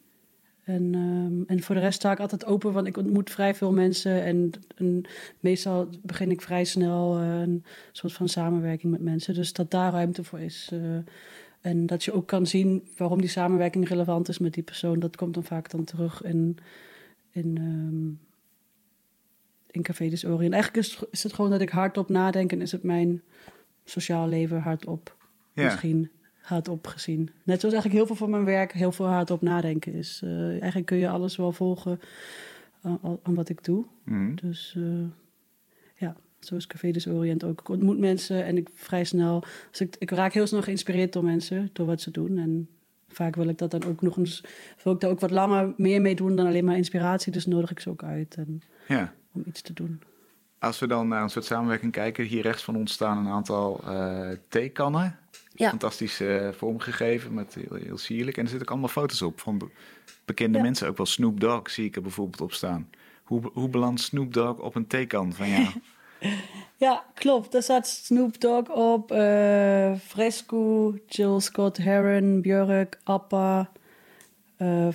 S2: En, um, en voor de rest sta ik altijd open, want ik ontmoet vrij veel mensen. En, en meestal begin ik vrij snel uh, een soort van samenwerking met mensen. Dus dat daar ruimte voor is. Uh, en dat je ook kan zien waarom die samenwerking relevant is met die persoon. Dat komt dan vaak dan terug in, in, um, in Café des Orient. Eigenlijk is, is het gewoon dat ik hardop nadenk en is het mijn sociaal leven hardop.
S1: Ja.
S2: Misschien hardop gezien. Net zoals eigenlijk heel veel van mijn werk heel veel hardop nadenken is. Uh, eigenlijk kun je alles wel volgen aan, aan wat ik doe.
S1: Mm.
S2: Dus uh, ja, zo is Café des Orient ook. Ik ontmoet mensen en ik vrij snel... Dus ik, ik raak heel snel geïnspireerd door mensen, door wat ze doen. En vaak wil ik dat dan ook nog eens... Wil ik daar ook wat langer meer mee doen dan alleen maar inspiratie. Dus nodig ik ze ook uit en,
S1: ja.
S2: om iets te doen.
S1: Als we dan naar een soort samenwerking kijken, hier rechts van ons staan een aantal uh, theekannen.
S2: Ja.
S1: Fantastisch uh, vormgegeven, met heel, heel, sierlijk. En er zitten ook allemaal foto's op van be bekende ja. mensen. Ook wel Snoop Dogg zie ik er bijvoorbeeld op staan. Hoe, hoe belandt Snoop Dogg op een theekan van jou? [LAUGHS]
S2: ja, klopt. Daar staat Snoop Dogg op. Uh, Fresco, Jill Scott Heron, Björk, Appa... Uh,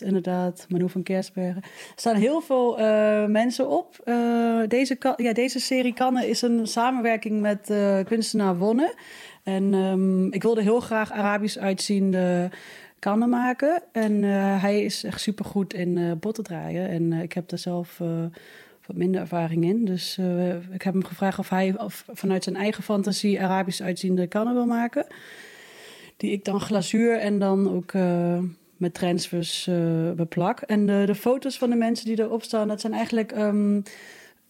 S2: inderdaad, Manu van Kersbergen. Er staan heel veel uh, mensen op. Uh, deze, ja, deze serie kannen is een samenwerking met kunstenaar Wonne. En um, ik wilde heel graag Arabisch uitziende kannen maken. En hij is echt supergoed in botten draaien. En ik heb daar zelf wat minder ervaring in. Dus ik heb hem gevraagd of hij of vanuit zijn eigen fantasie Arabisch uitziende kannen wil maken. Die ik dan glazuur en dan ook met transfers uh, beplak. En de, de, foto's van de mensen die erop staan, dat zijn eigenlijk. Um,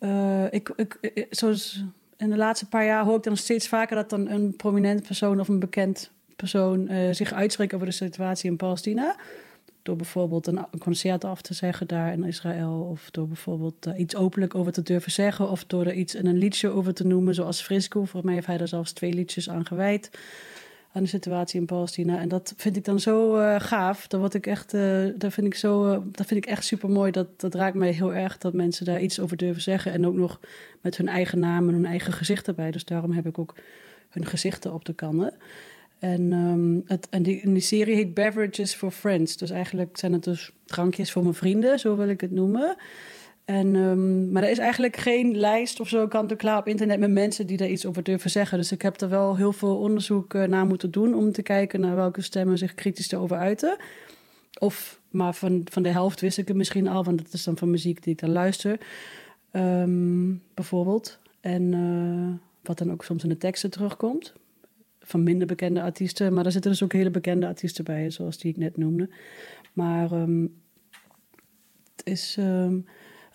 S2: uh, ik, ik, ik, zoals in de laatste paar jaar hoor ik dan steeds vaker dat dan een prominent persoon of een bekend persoon zich uitspreekt over de situatie in Palestina. Door bijvoorbeeld een, concert af te zeggen daar in Israël. Of door bijvoorbeeld iets openlijk over te durven zeggen. Of door er iets in een liedje over te noemen, zoals Frisco. Volgens mij heeft hij daar zelfs twee liedjes aan gewijd aan de situatie in Palestina. En dat vind ik dan zo uh, gaaf. Dat, word ik echt, uh, vind ik zo, uh, vind ik echt super mooi. Dat, dat raakt mij heel erg dat mensen daar iets over durven zeggen. En ook nog met hun eigen naam en hun eigen gezicht erbij. Dus daarom heb ik ook hun gezichten op de kannen. En, um, het, en, die, en die serie heet Beverages for Friends. Dus eigenlijk zijn het dus drankjes voor mijn vrienden, zo wil ik het noemen. Ehm, maar er is eigenlijk geen lijst of zo kant-en-klaar op internet met mensen die daar iets over durven zeggen. Dus ik heb er wel heel veel onderzoek uh, naar moeten doen om te kijken naar welke stemmen zich kritisch erover uiten. Of, maar van, van de helft wist ik het misschien al, want dat is dan van muziek die ik dan luister, ehm, bijvoorbeeld. En uh, wat dan ook soms in de teksten terugkomt. Van minder bekende artiesten. Maar er zitten dus ook hele bekende artiesten bij, zoals die ik net noemde. Maar um, het is.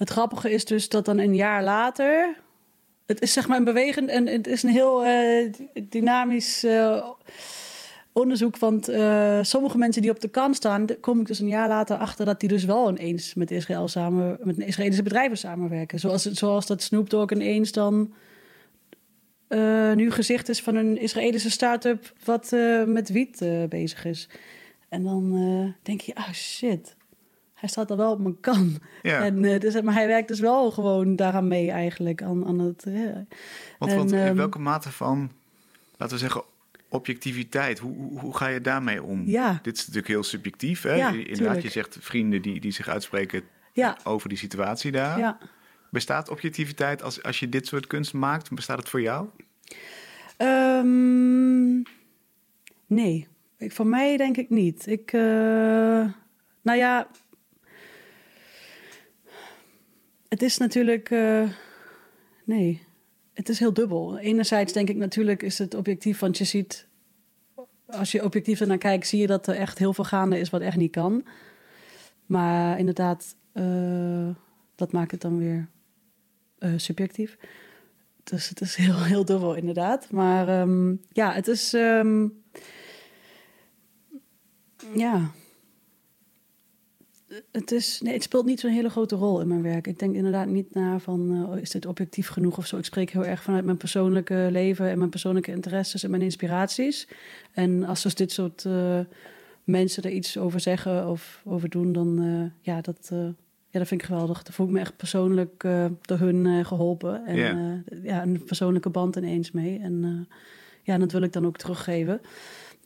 S2: Het grappige is dus dat dan een jaar later. Het is zeg maar een bewegend en het is een heel uh, dynamisch uh, onderzoek. Want uh, sommige mensen die op de kant staan, kom ik dus een jaar later achter dat die dus wel ineens met Israël samen, met Israëlische bedrijven samenwerken. Zoals, zoals dat Snoop Dogg ineens dan nu gezicht is van een Israëlische start-up wat met wiet bezig is. En dan denk je, oh shit, hij staat er wel op mijn kan.
S1: Ja.
S2: En, dus, maar hij werkt dus wel gewoon daaraan mee eigenlijk. Aan, aan het,
S1: want, en, want in um, welke mate van, laten we zeggen, objectiviteit, hoe, hoe, hoe ga je daarmee om?
S2: Ja.
S1: Dit is natuurlijk heel subjectief. Hè?
S2: Ja,
S1: Inderdaad,
S2: tuurlijk.
S1: je zegt vrienden die, die zich uitspreken
S2: Ja.
S1: over die situatie daar.
S2: Ja.
S1: Bestaat objectiviteit als, als je dit soort kunst maakt? Bestaat het voor jou?
S2: Um, nee, ik, voor mij denk ik niet. Ik, uh, nou ja, het is natuurlijk, uh, nee, het is heel dubbel. Enerzijds denk ik natuurlijk is het objectief, want je ziet, als je objectief ernaar kijkt, zie je dat er echt heel veel gaande is wat echt niet kan. Maar inderdaad, uh, dat maakt het dan weer subjectief. Dus het is heel, heel dubbel, inderdaad. Maar um, ja, het is. Um, ja. Het, is, nee, het speelt niet zo'n hele grote rol in mijn werk. Ik denk inderdaad niet naar van, uh, is dit objectief genoeg of zo. Ik spreek heel erg vanuit mijn persoonlijke leven en mijn persoonlijke interesses en mijn inspiraties. En als dus dit soort uh, mensen er iets over zeggen of over doen, dan uh, ja, dat, ja, dat vind ik geweldig. Daar voel ik me echt persoonlijk door hun geholpen. En uh, ja, een persoonlijke band ineens mee. En ja, dat wil ik dan ook teruggeven.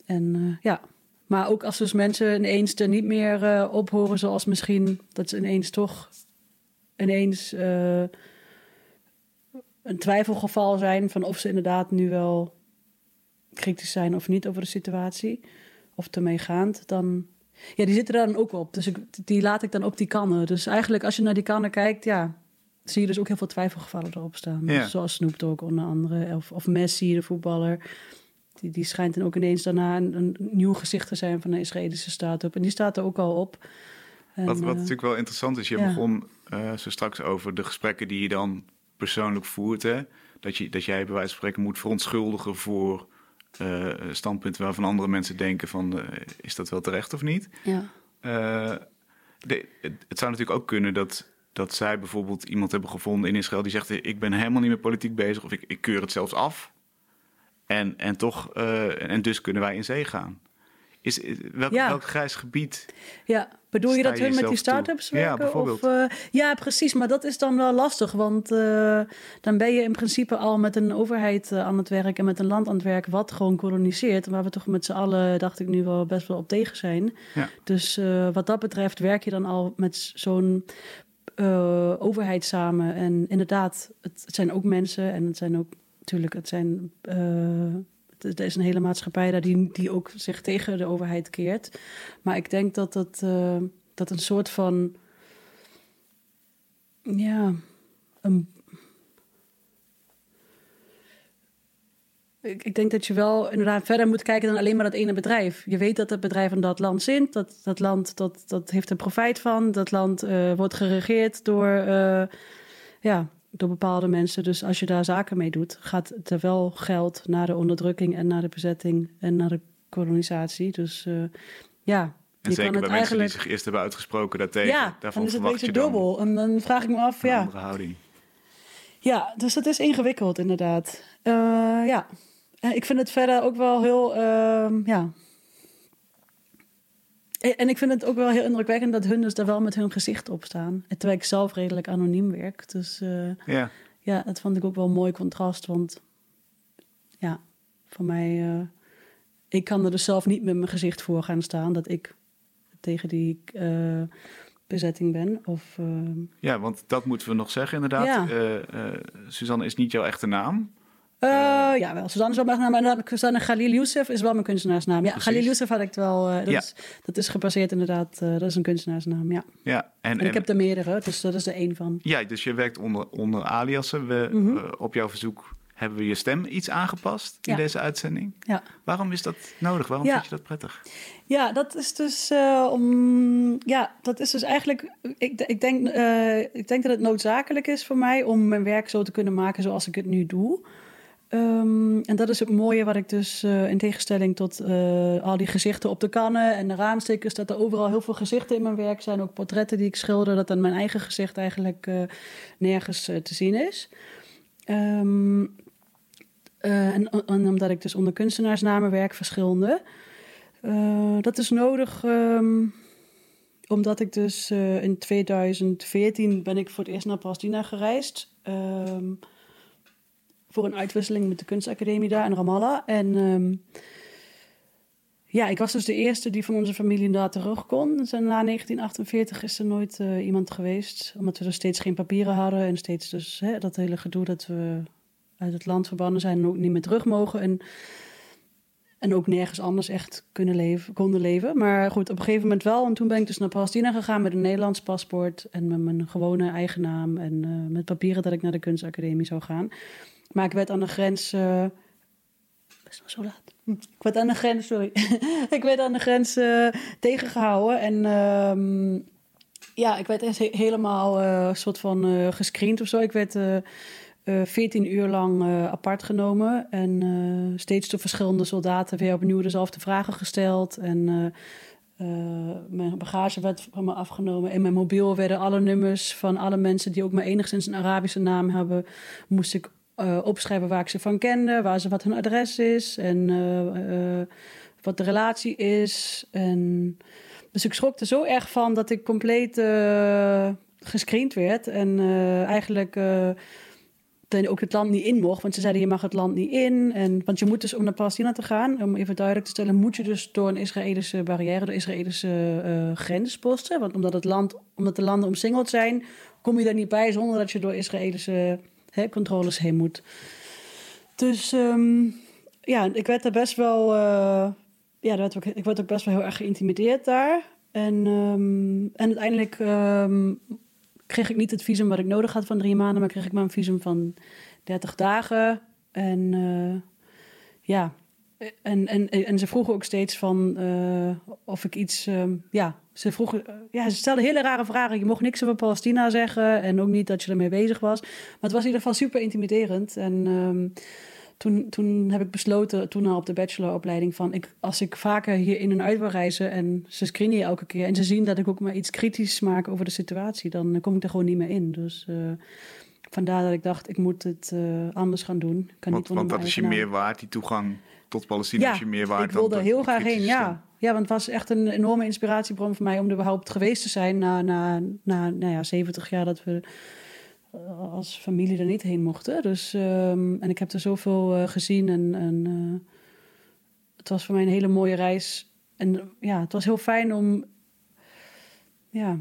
S2: En ja, maar ook als dus mensen ineens er niet meer op horen, zoals misschien dat ze ineens toch ineens een twijfelgeval zijn van of ze inderdaad nu wel kritisch zijn of niet over de situatie. Of ermee gaand, dan ja, die zitten daar dan ook op. Dus ik, die laat ik dan op die kannen. Dus eigenlijk als je naar die kannen kijkt, ja, zie je dus ook heel veel twijfelgevallen erop staan.
S1: Ja.
S2: Zoals Snoop Dogg onder andere. Of, of Messi, de voetballer. Die, die schijnt dan ook ineens daarna een, een nieuw gezicht te zijn van de Israëlische start-up. En die staat er ook al op. En,
S1: Wat, wat
S2: eh,
S1: natuurlijk wel interessant is, je
S2: ja.
S1: begon uh, zo straks over de gesprekken die je dan persoonlijk voert. Hè? Dat, je, dat jij bij wijze van spreken moet verontschuldigen voor uh, standpunten waarvan andere mensen denken van uh, is dat wel terecht of niet.
S2: ja.
S1: De, het, het, zou natuurlijk ook kunnen dat, dat zij bijvoorbeeld iemand hebben gevonden in Israël die zegt ik ben helemaal niet met politiek bezig of ik, ik keur het zelfs af. En, en toch, uh, en dus kunnen wij in zee gaan. Is, welk,
S2: Ja.
S1: welk grijs gebied?
S2: Ja, bedoel je dat hun met die
S1: toe?
S2: start-ups
S1: Ja,
S2: werken?
S1: bijvoorbeeld.
S2: Of, uh, ja, precies. Maar dat is dan wel lastig. Want uh, dan ben je in principe al met een overheid aan het werk... en met een land aan het werk wat gewoon koloniseert. Waar we toch met z'n allen, dacht ik nu wel, best wel op tegen zijn.
S1: Ja.
S2: Dus wat dat betreft werk je dan al met zo'n overheid samen. En inderdaad, het, het zijn ook mensen en het zijn ook... Natuurlijk, het zijn... Uh, er is een hele maatschappij daar die, die ook zich tegen de overheid keert. Maar ik denk dat dat, uh, dat een soort van. Ja. Een, ik, ik denk dat je wel inderdaad verder moet kijken dan alleen maar dat ene bedrijf. Je weet dat het bedrijf in dat land zit. Dat, dat land dat, dat heeft er profijt van. Dat land uh, wordt geregeerd door. Ja, door bepaalde mensen. Dus als je daar zaken mee doet, gaat er wel geld naar de onderdrukking en naar de bezetting en naar de kolonisatie. Dus uh, ja.
S1: En zeker bij mensen die zich eerst hebben uitgesproken daartegen.
S2: Ja,
S1: daarvan
S2: dan is het een beetje dubbel. En dan vraag ik me af, ja.
S1: andere houding.
S2: Ja, dus dat is ingewikkeld inderdaad. Uh, ja, ik vind het verder ook wel heel, uh, ja. En ik vind het ook wel heel indrukwekkend dat hun dus daar wel met hun gezicht op staan. Terwijl ik zelf redelijk anoniem werk. Dus uh,
S1: ja.
S2: ja, dat vond ik ook wel een mooi contrast. Want ja, voor mij, uh, ik kan er dus zelf niet met mijn gezicht voor gaan staan. Dat ik tegen die uh, bezetting ben. Of,
S1: Ja, want dat moeten we nog zeggen inderdaad.
S2: Ja.
S1: Eh, eh, Suzanne is niet jouw echte naam.
S2: Eh, ja, wel. Suzanne is wel mijn naam. Maar Suzanne Khalil Youssef is wel mijn kunstenaarsnaam. Ja,
S1: Precies.
S2: Khalil Youssef had ik het wel. eh, dat,
S1: Ja.
S2: is, dat is gebaseerd inderdaad. dat is een kunstenaarsnaam, ja.
S1: Ja, en,
S2: En,
S1: en-
S2: ik heb er meerdere, dus dat is er één van.
S1: ja, dus je werkt onder, onder aliasen. We,
S2: Mhm.
S1: op jouw verzoek hebben we je stem iets aangepast in
S2: Ja.
S1: deze uitzending.
S2: Ja.
S1: Waarom is dat nodig? Waarom
S2: Ja.
S1: vind je dat prettig?
S2: Ja, dat is dus om. Ja, dat is dus eigenlijk. Ik, ik, denk, ik denk dat het noodzakelijk is voor mij om mijn werk zo te kunnen maken zoals ik het nu doe. Ehm, en dat is het mooie wat ik dus eh, in tegenstelling tot eh, al die gezichten op de kannen en de raamstickers, dat er overal heel veel gezichten in mijn werk zijn. Ook portretten die ik schilder, dat dan mijn eigen gezicht eigenlijk eh, nergens te zien is. Ehm, eh, en, omdat ik dus onder kunstenaarsnamen werk, verschillende. Dat is nodig ehm, omdat ik dus in 2014 ben ik voor het eerst naar Palestina gereisd. Voor een uitwisseling met de kunstacademie daar in Ramallah. En ehm, ja, ik was dus de eerste die van onze familie daar terug kon. Dus na 1948 is er nooit eh, iemand geweest. Omdat we dus steeds geen papieren hadden. En steeds dus hè, dat hele gedoe dat we uit het land verbannen zijn en ook niet meer terug mogen. En en ook nergens anders echt kunnen leven, konden leven. Maar goed, op een gegeven moment wel. En toen ben ik dus naar Palestina gegaan met een Nederlands paspoort. En met mijn gewone eigen naam. En eh, met papieren dat ik naar de kunstacademie zou gaan. Maar ik werd aan de grens. eh Best wel zo laat. Hm. Ik werd aan de grens, sorry. [LAUGHS] ik werd aan de grens eh, tegengehouden. En ehm, ja, ik werd helemaal eh soort van gescreend of zo. Ik werd eh, eh 14 uur lang apart genomen. En steeds door verschillende soldaten weer opnieuw dezelfde vragen gesteld. En mijn bagage werd van me afgenomen. In mijn mobiel werden alle nummers van alle mensen die ook maar enigszins een Arabische naam hebben, moest ik eh, opschrijven waar ik ze van kende, waar ze wat hun adres is en eh, eh, wat de relatie is. En dus ik schrok er zo erg van dat ik compleet gescreend werd. En eigenlijk dan ook het land niet in mocht. Want ze zeiden, je mag het land niet in. En, want je moet dus om naar Palestina te gaan, om even duidelijk te stellen, moet je dus door een Israëlische barrière, door Israëlische grensposten. Want omdat, het land, omdat de landen omsingeld zijn, kom je daar niet bij zonder dat je door Israëlische hè, controles heen moet. Dus ehm, ja, ik werd er best wel. eh, ja, er werd ook, ik werd ook best wel heel erg geïntimideerd daar. En, ehm, en uiteindelijk ehm, kreeg ik niet het visum wat ik nodig had van drie maanden, maar kreeg ik maar een visum van 30 dagen. En eh, ja, en, en, en ze vroegen ook steeds van eh, of ik iets. ja, ze vroegen. eh, ja, ze stelden hele rare vragen. Je mocht niks over Palestina zeggen en ook niet dat je ermee bezig was. Maar het was in ieder geval super intimiderend. En ehm, toen, toen heb ik besloten, toen al op de bacheloropleiding, van ik, als ik vaker hier in en uit wil reizen en ze screenen je elke keer en ze zien dat ik ook maar iets kritisch maak over de situatie, dan kom ik er gewoon niet meer in. Dus eh, vandaar dat ik dacht, ik moet het eh, anders gaan doen. Ik kan
S1: Want,
S2: niet
S1: want dat is je meer waard, die toegang tot Palestina is je meer waard
S2: ik wilde
S1: dan
S2: heel graag heen, ja. Ja, want het was echt een enorme inspiratiebron voor mij om er überhaupt geweest te zijn na, na, na nou ja, 70 jaar dat we eh, als familie er niet heen mochten. Dus, ehm, en ik heb er zoveel eh, gezien en, en eh, het was voor mij een hele mooie reis. En ja, het was heel fijn om, ja,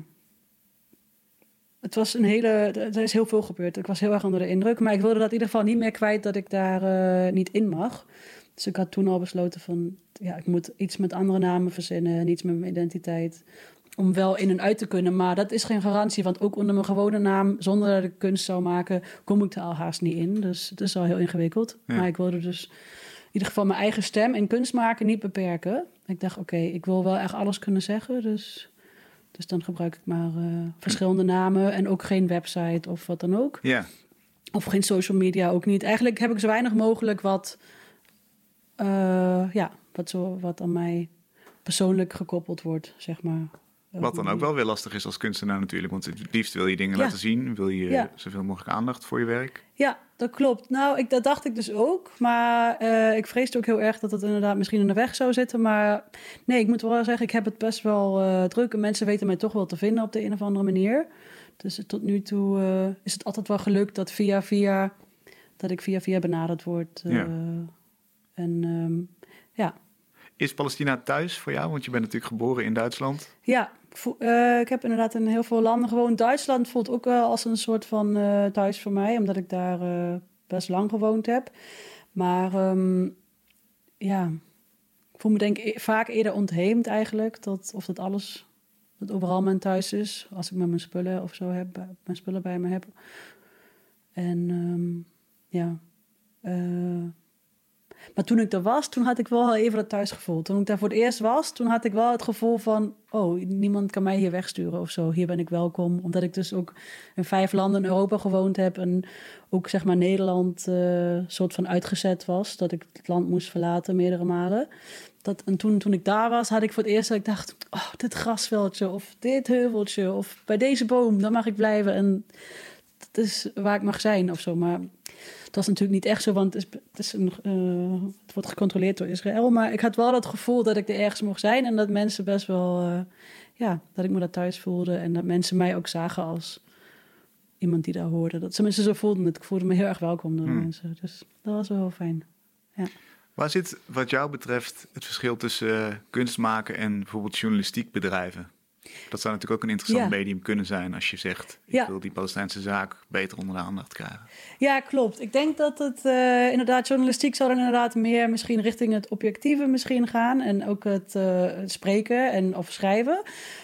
S2: het was een hele, er is heel veel gebeurd. Ik was heel erg onder de indruk, maar ik wilde dat in ieder geval niet meer kwijt dat ik daar eh, niet in mag. Dus ik had toen al besloten van, ja, ik moet iets met andere namen verzinnen en iets met mijn identiteit. Om wel in en uit te kunnen, maar dat is geen garantie. Want ook onder mijn gewone naam, zonder dat ik kunst zou maken, kom ik er al haast niet in. Dus het is al heel ingewikkeld.
S1: Ja.
S2: Maar ik wilde dus in ieder geval mijn eigen stem en kunst maken niet beperken. Ik dacht, oké, ik wil wel echt alles kunnen zeggen. Dus, dus dan gebruik ik maar eh, verschillende namen en ook geen website of wat dan ook.
S1: Ja,
S2: Of geen social media ook niet. Eigenlijk heb ik zo weinig mogelijk wat, eh, ja, wat, zo, wat aan mij persoonlijk gekoppeld wordt, zeg maar.
S1: wat dan ook wel weer lastig is als kunstenaar natuurlijk. Want het liefst wil je dingen
S2: Ja.
S1: laten zien. Wil je
S2: Ja.
S1: zoveel mogelijk aandacht voor je werk.
S2: Ja, dat klopt. Nou, ik, dat dacht ik dus ook. Maar eh, ik vreesde ook heel erg dat het inderdaad misschien in de weg zou zitten. Maar nee, ik moet wel zeggen, ik heb het best wel eh, druk. En mensen weten mij toch wel te vinden op de een of andere manier. Dus tot nu toe eh, is het altijd wel gelukt dat via via... dat ik via via benaderd word.
S1: Ja.
S2: En ehm, ja,
S1: Is Palestina thuis voor jou? Want je bent natuurlijk geboren in Duitsland.
S2: Ja, uh, ik heb inderdaad in heel veel landen gewoond. Duitsland voelt ook als een soort van uh, thuis voor mij, omdat ik daar uh, best lang gewoond heb. Maar um, ja, ik voel me denk ik vaak eerder ontheemd eigenlijk. Dat, of dat alles, dat overal mijn thuis is. Als ik met mijn spullen of zo heb, mijn spullen bij me heb. En um, ja, maar toen ik er was, toen had ik wel even dat thuisgevoel. Toen ik daar voor het eerst was, toen had ik wel het gevoel van... oh, niemand kan mij hier wegsturen of zo. Hier ben ik welkom. Omdat ik dus ook in vijf landen in Europa gewoond heb... en ook zeg maar Nederland uh, soort van uitgezet was. Dat ik het land moest verlaten meerdere malen. Dat, en toen, toen ik daar was, had ik voor het eerst dat ik dacht... oh, dit grasveldje of dit heuveltje of bij deze boom, daar mag ik blijven. En dat is waar ik mag zijn of zo. Maar dat is natuurlijk niet echt zo, want het, is, het, is een, uh, het, wordt gecontroleerd door Israël. Maar ik had wel het gevoel dat ik er ergens mocht zijn en dat mensen best wel, uh, ja, dat ik me daar thuis voelde en dat mensen mij ook zagen als iemand die daar hoorde. Dat ze mensen zo voelden het. Ik voelde me heel erg welkom door hmm. mensen. Dus dat was wel heel fijn. Ja.
S1: Waar zit wat jou betreft het verschil tussen uh, kunst maken en bijvoorbeeld journalistiek bedrijven? Dat zou natuurlijk ook een interessant medium kunnen zijn als je zegt: ik wil die Palestijnse zaak beter onder de aandacht krijgen.
S2: Ja, klopt. Ik denk dat het uh, inderdaad, journalistiek zou dan inderdaad meer misschien richting het objectieve misschien gaan. En ook het, uh, spreken en of schrijven.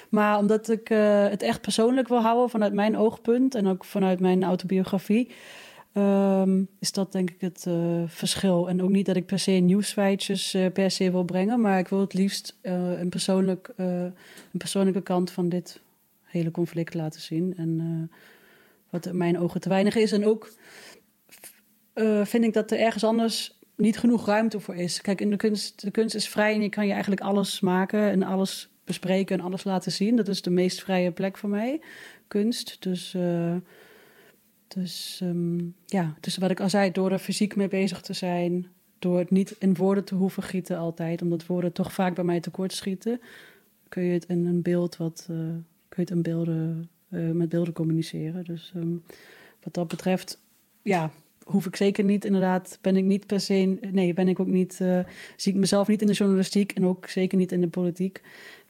S2: Maar omdat ik uh, het echt persoonlijk wil houden vanuit mijn oogpunt en ook vanuit mijn autobiografie. Um, is dat denk ik het uh, verschil. En ook niet dat ik per se nieuwsfeitjes uh, per se wil brengen, maar ik wil het liefst uh, een, persoonlijk, een persoonlijke kant van dit hele conflict laten zien. En wat in mijn ogen te weinig is. En ook vind ik dat er ergens anders niet genoeg ruimte voor is. Kijk, in de kunst, de kunst is vrij en je kan je eigenlijk alles maken en alles bespreken en alles laten zien. Dat is de meest vrije plek voor mij, kunst. Dus dus um, ja, dus wat ik al zei, door er fysiek mee bezig te zijn, door het niet in woorden te hoeven gieten altijd, omdat woorden toch vaak bij mij tekort schieten, kun je het in een beeld wat, uh, kun je het in beelden, uh, met beelden communiceren. Dus um, wat dat betreft, ja, hoef ik zeker niet, inderdaad, ben ik niet per se, nee, ben ik ook niet, uh, zie ik mezelf niet in de journalistiek en ook zeker niet in de politiek.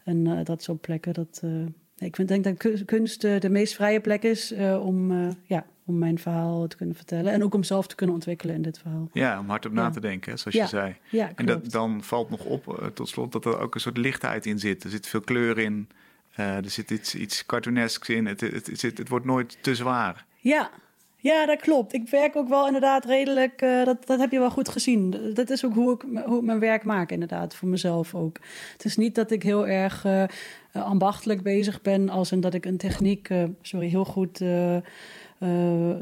S2: En dat soort plekken, dat, ik vind, denk dat kunst de meest vrije plek is om, ja, om mijn verhaal te kunnen vertellen. En ook om zelf te kunnen ontwikkelen in dit verhaal.
S1: Ja, om hardop na te denken, zoals je zei.
S2: Ja,
S1: en dat, dan valt nog op, uh, tot slot, dat er ook een soort lichtheid in zit. Er zit veel kleur in. Uh, er zit iets, iets cartoonesks in. Het, het, het, het, het wordt nooit te zwaar.
S2: Ja, ja, dat klopt. Ik werk ook wel inderdaad redelijk. Uh, dat, dat heb je wel goed gezien. Dat is ook hoe ik, hoe ik mijn werk maak, inderdaad, voor mezelf ook. Het is niet dat ik heel erg uh, ambachtelijk bezig ben, als in dat ik een techniek, uh, sorry, heel goed uh,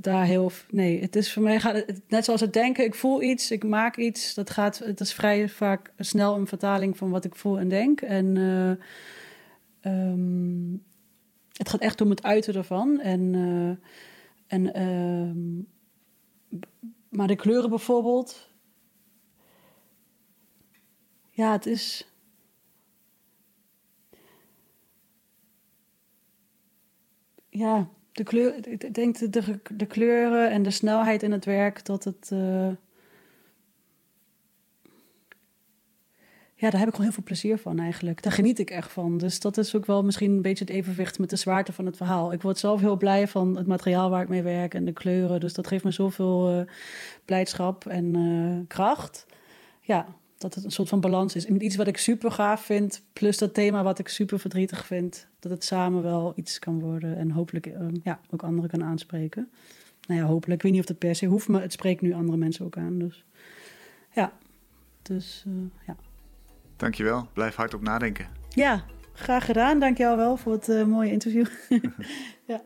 S2: daar heel. Nee, het is voor mij gaat het net zoals het denken. Ik voel iets, ik maak iets. Dat gaat. Het is vrij vaak snel een vertaling van wat ik voel en denk. En uh, um, het gaat echt om het uiten ervan. En, uh, en um, maar de kleuren bijvoorbeeld. Ja, het is. Ja, de kleur, ik denk de, de, kleuren en de snelheid in het werk, dat het. Uh, ja, daar heb ik gewoon heel veel plezier van eigenlijk. Daar geniet ik echt van. Dus dat is ook wel misschien een beetje het evenwicht met de zwaarte van het verhaal. Ik word zelf heel blij van het materiaal waar ik mee werk en de kleuren. Dus dat geeft me zoveel uh, blijdschap en uh, kracht. Ja, dat het een soort van balans is. Iets wat ik super gaaf vind, plus dat thema wat ik super verdrietig vind. Dat het samen wel iets kan worden en hopelijk ehm, ja, ook anderen kan aanspreken. Nou ja, hopelijk. Ik weet niet of dat per se hoeft, maar het spreekt nu andere mensen ook aan. Dus ja, dus uh, ja.
S1: Dankjewel. Blijf hard op nadenken.
S2: Ja, graag gedaan. Dankjewel wel voor het uh, mooie interview. [LAUGHS] ja.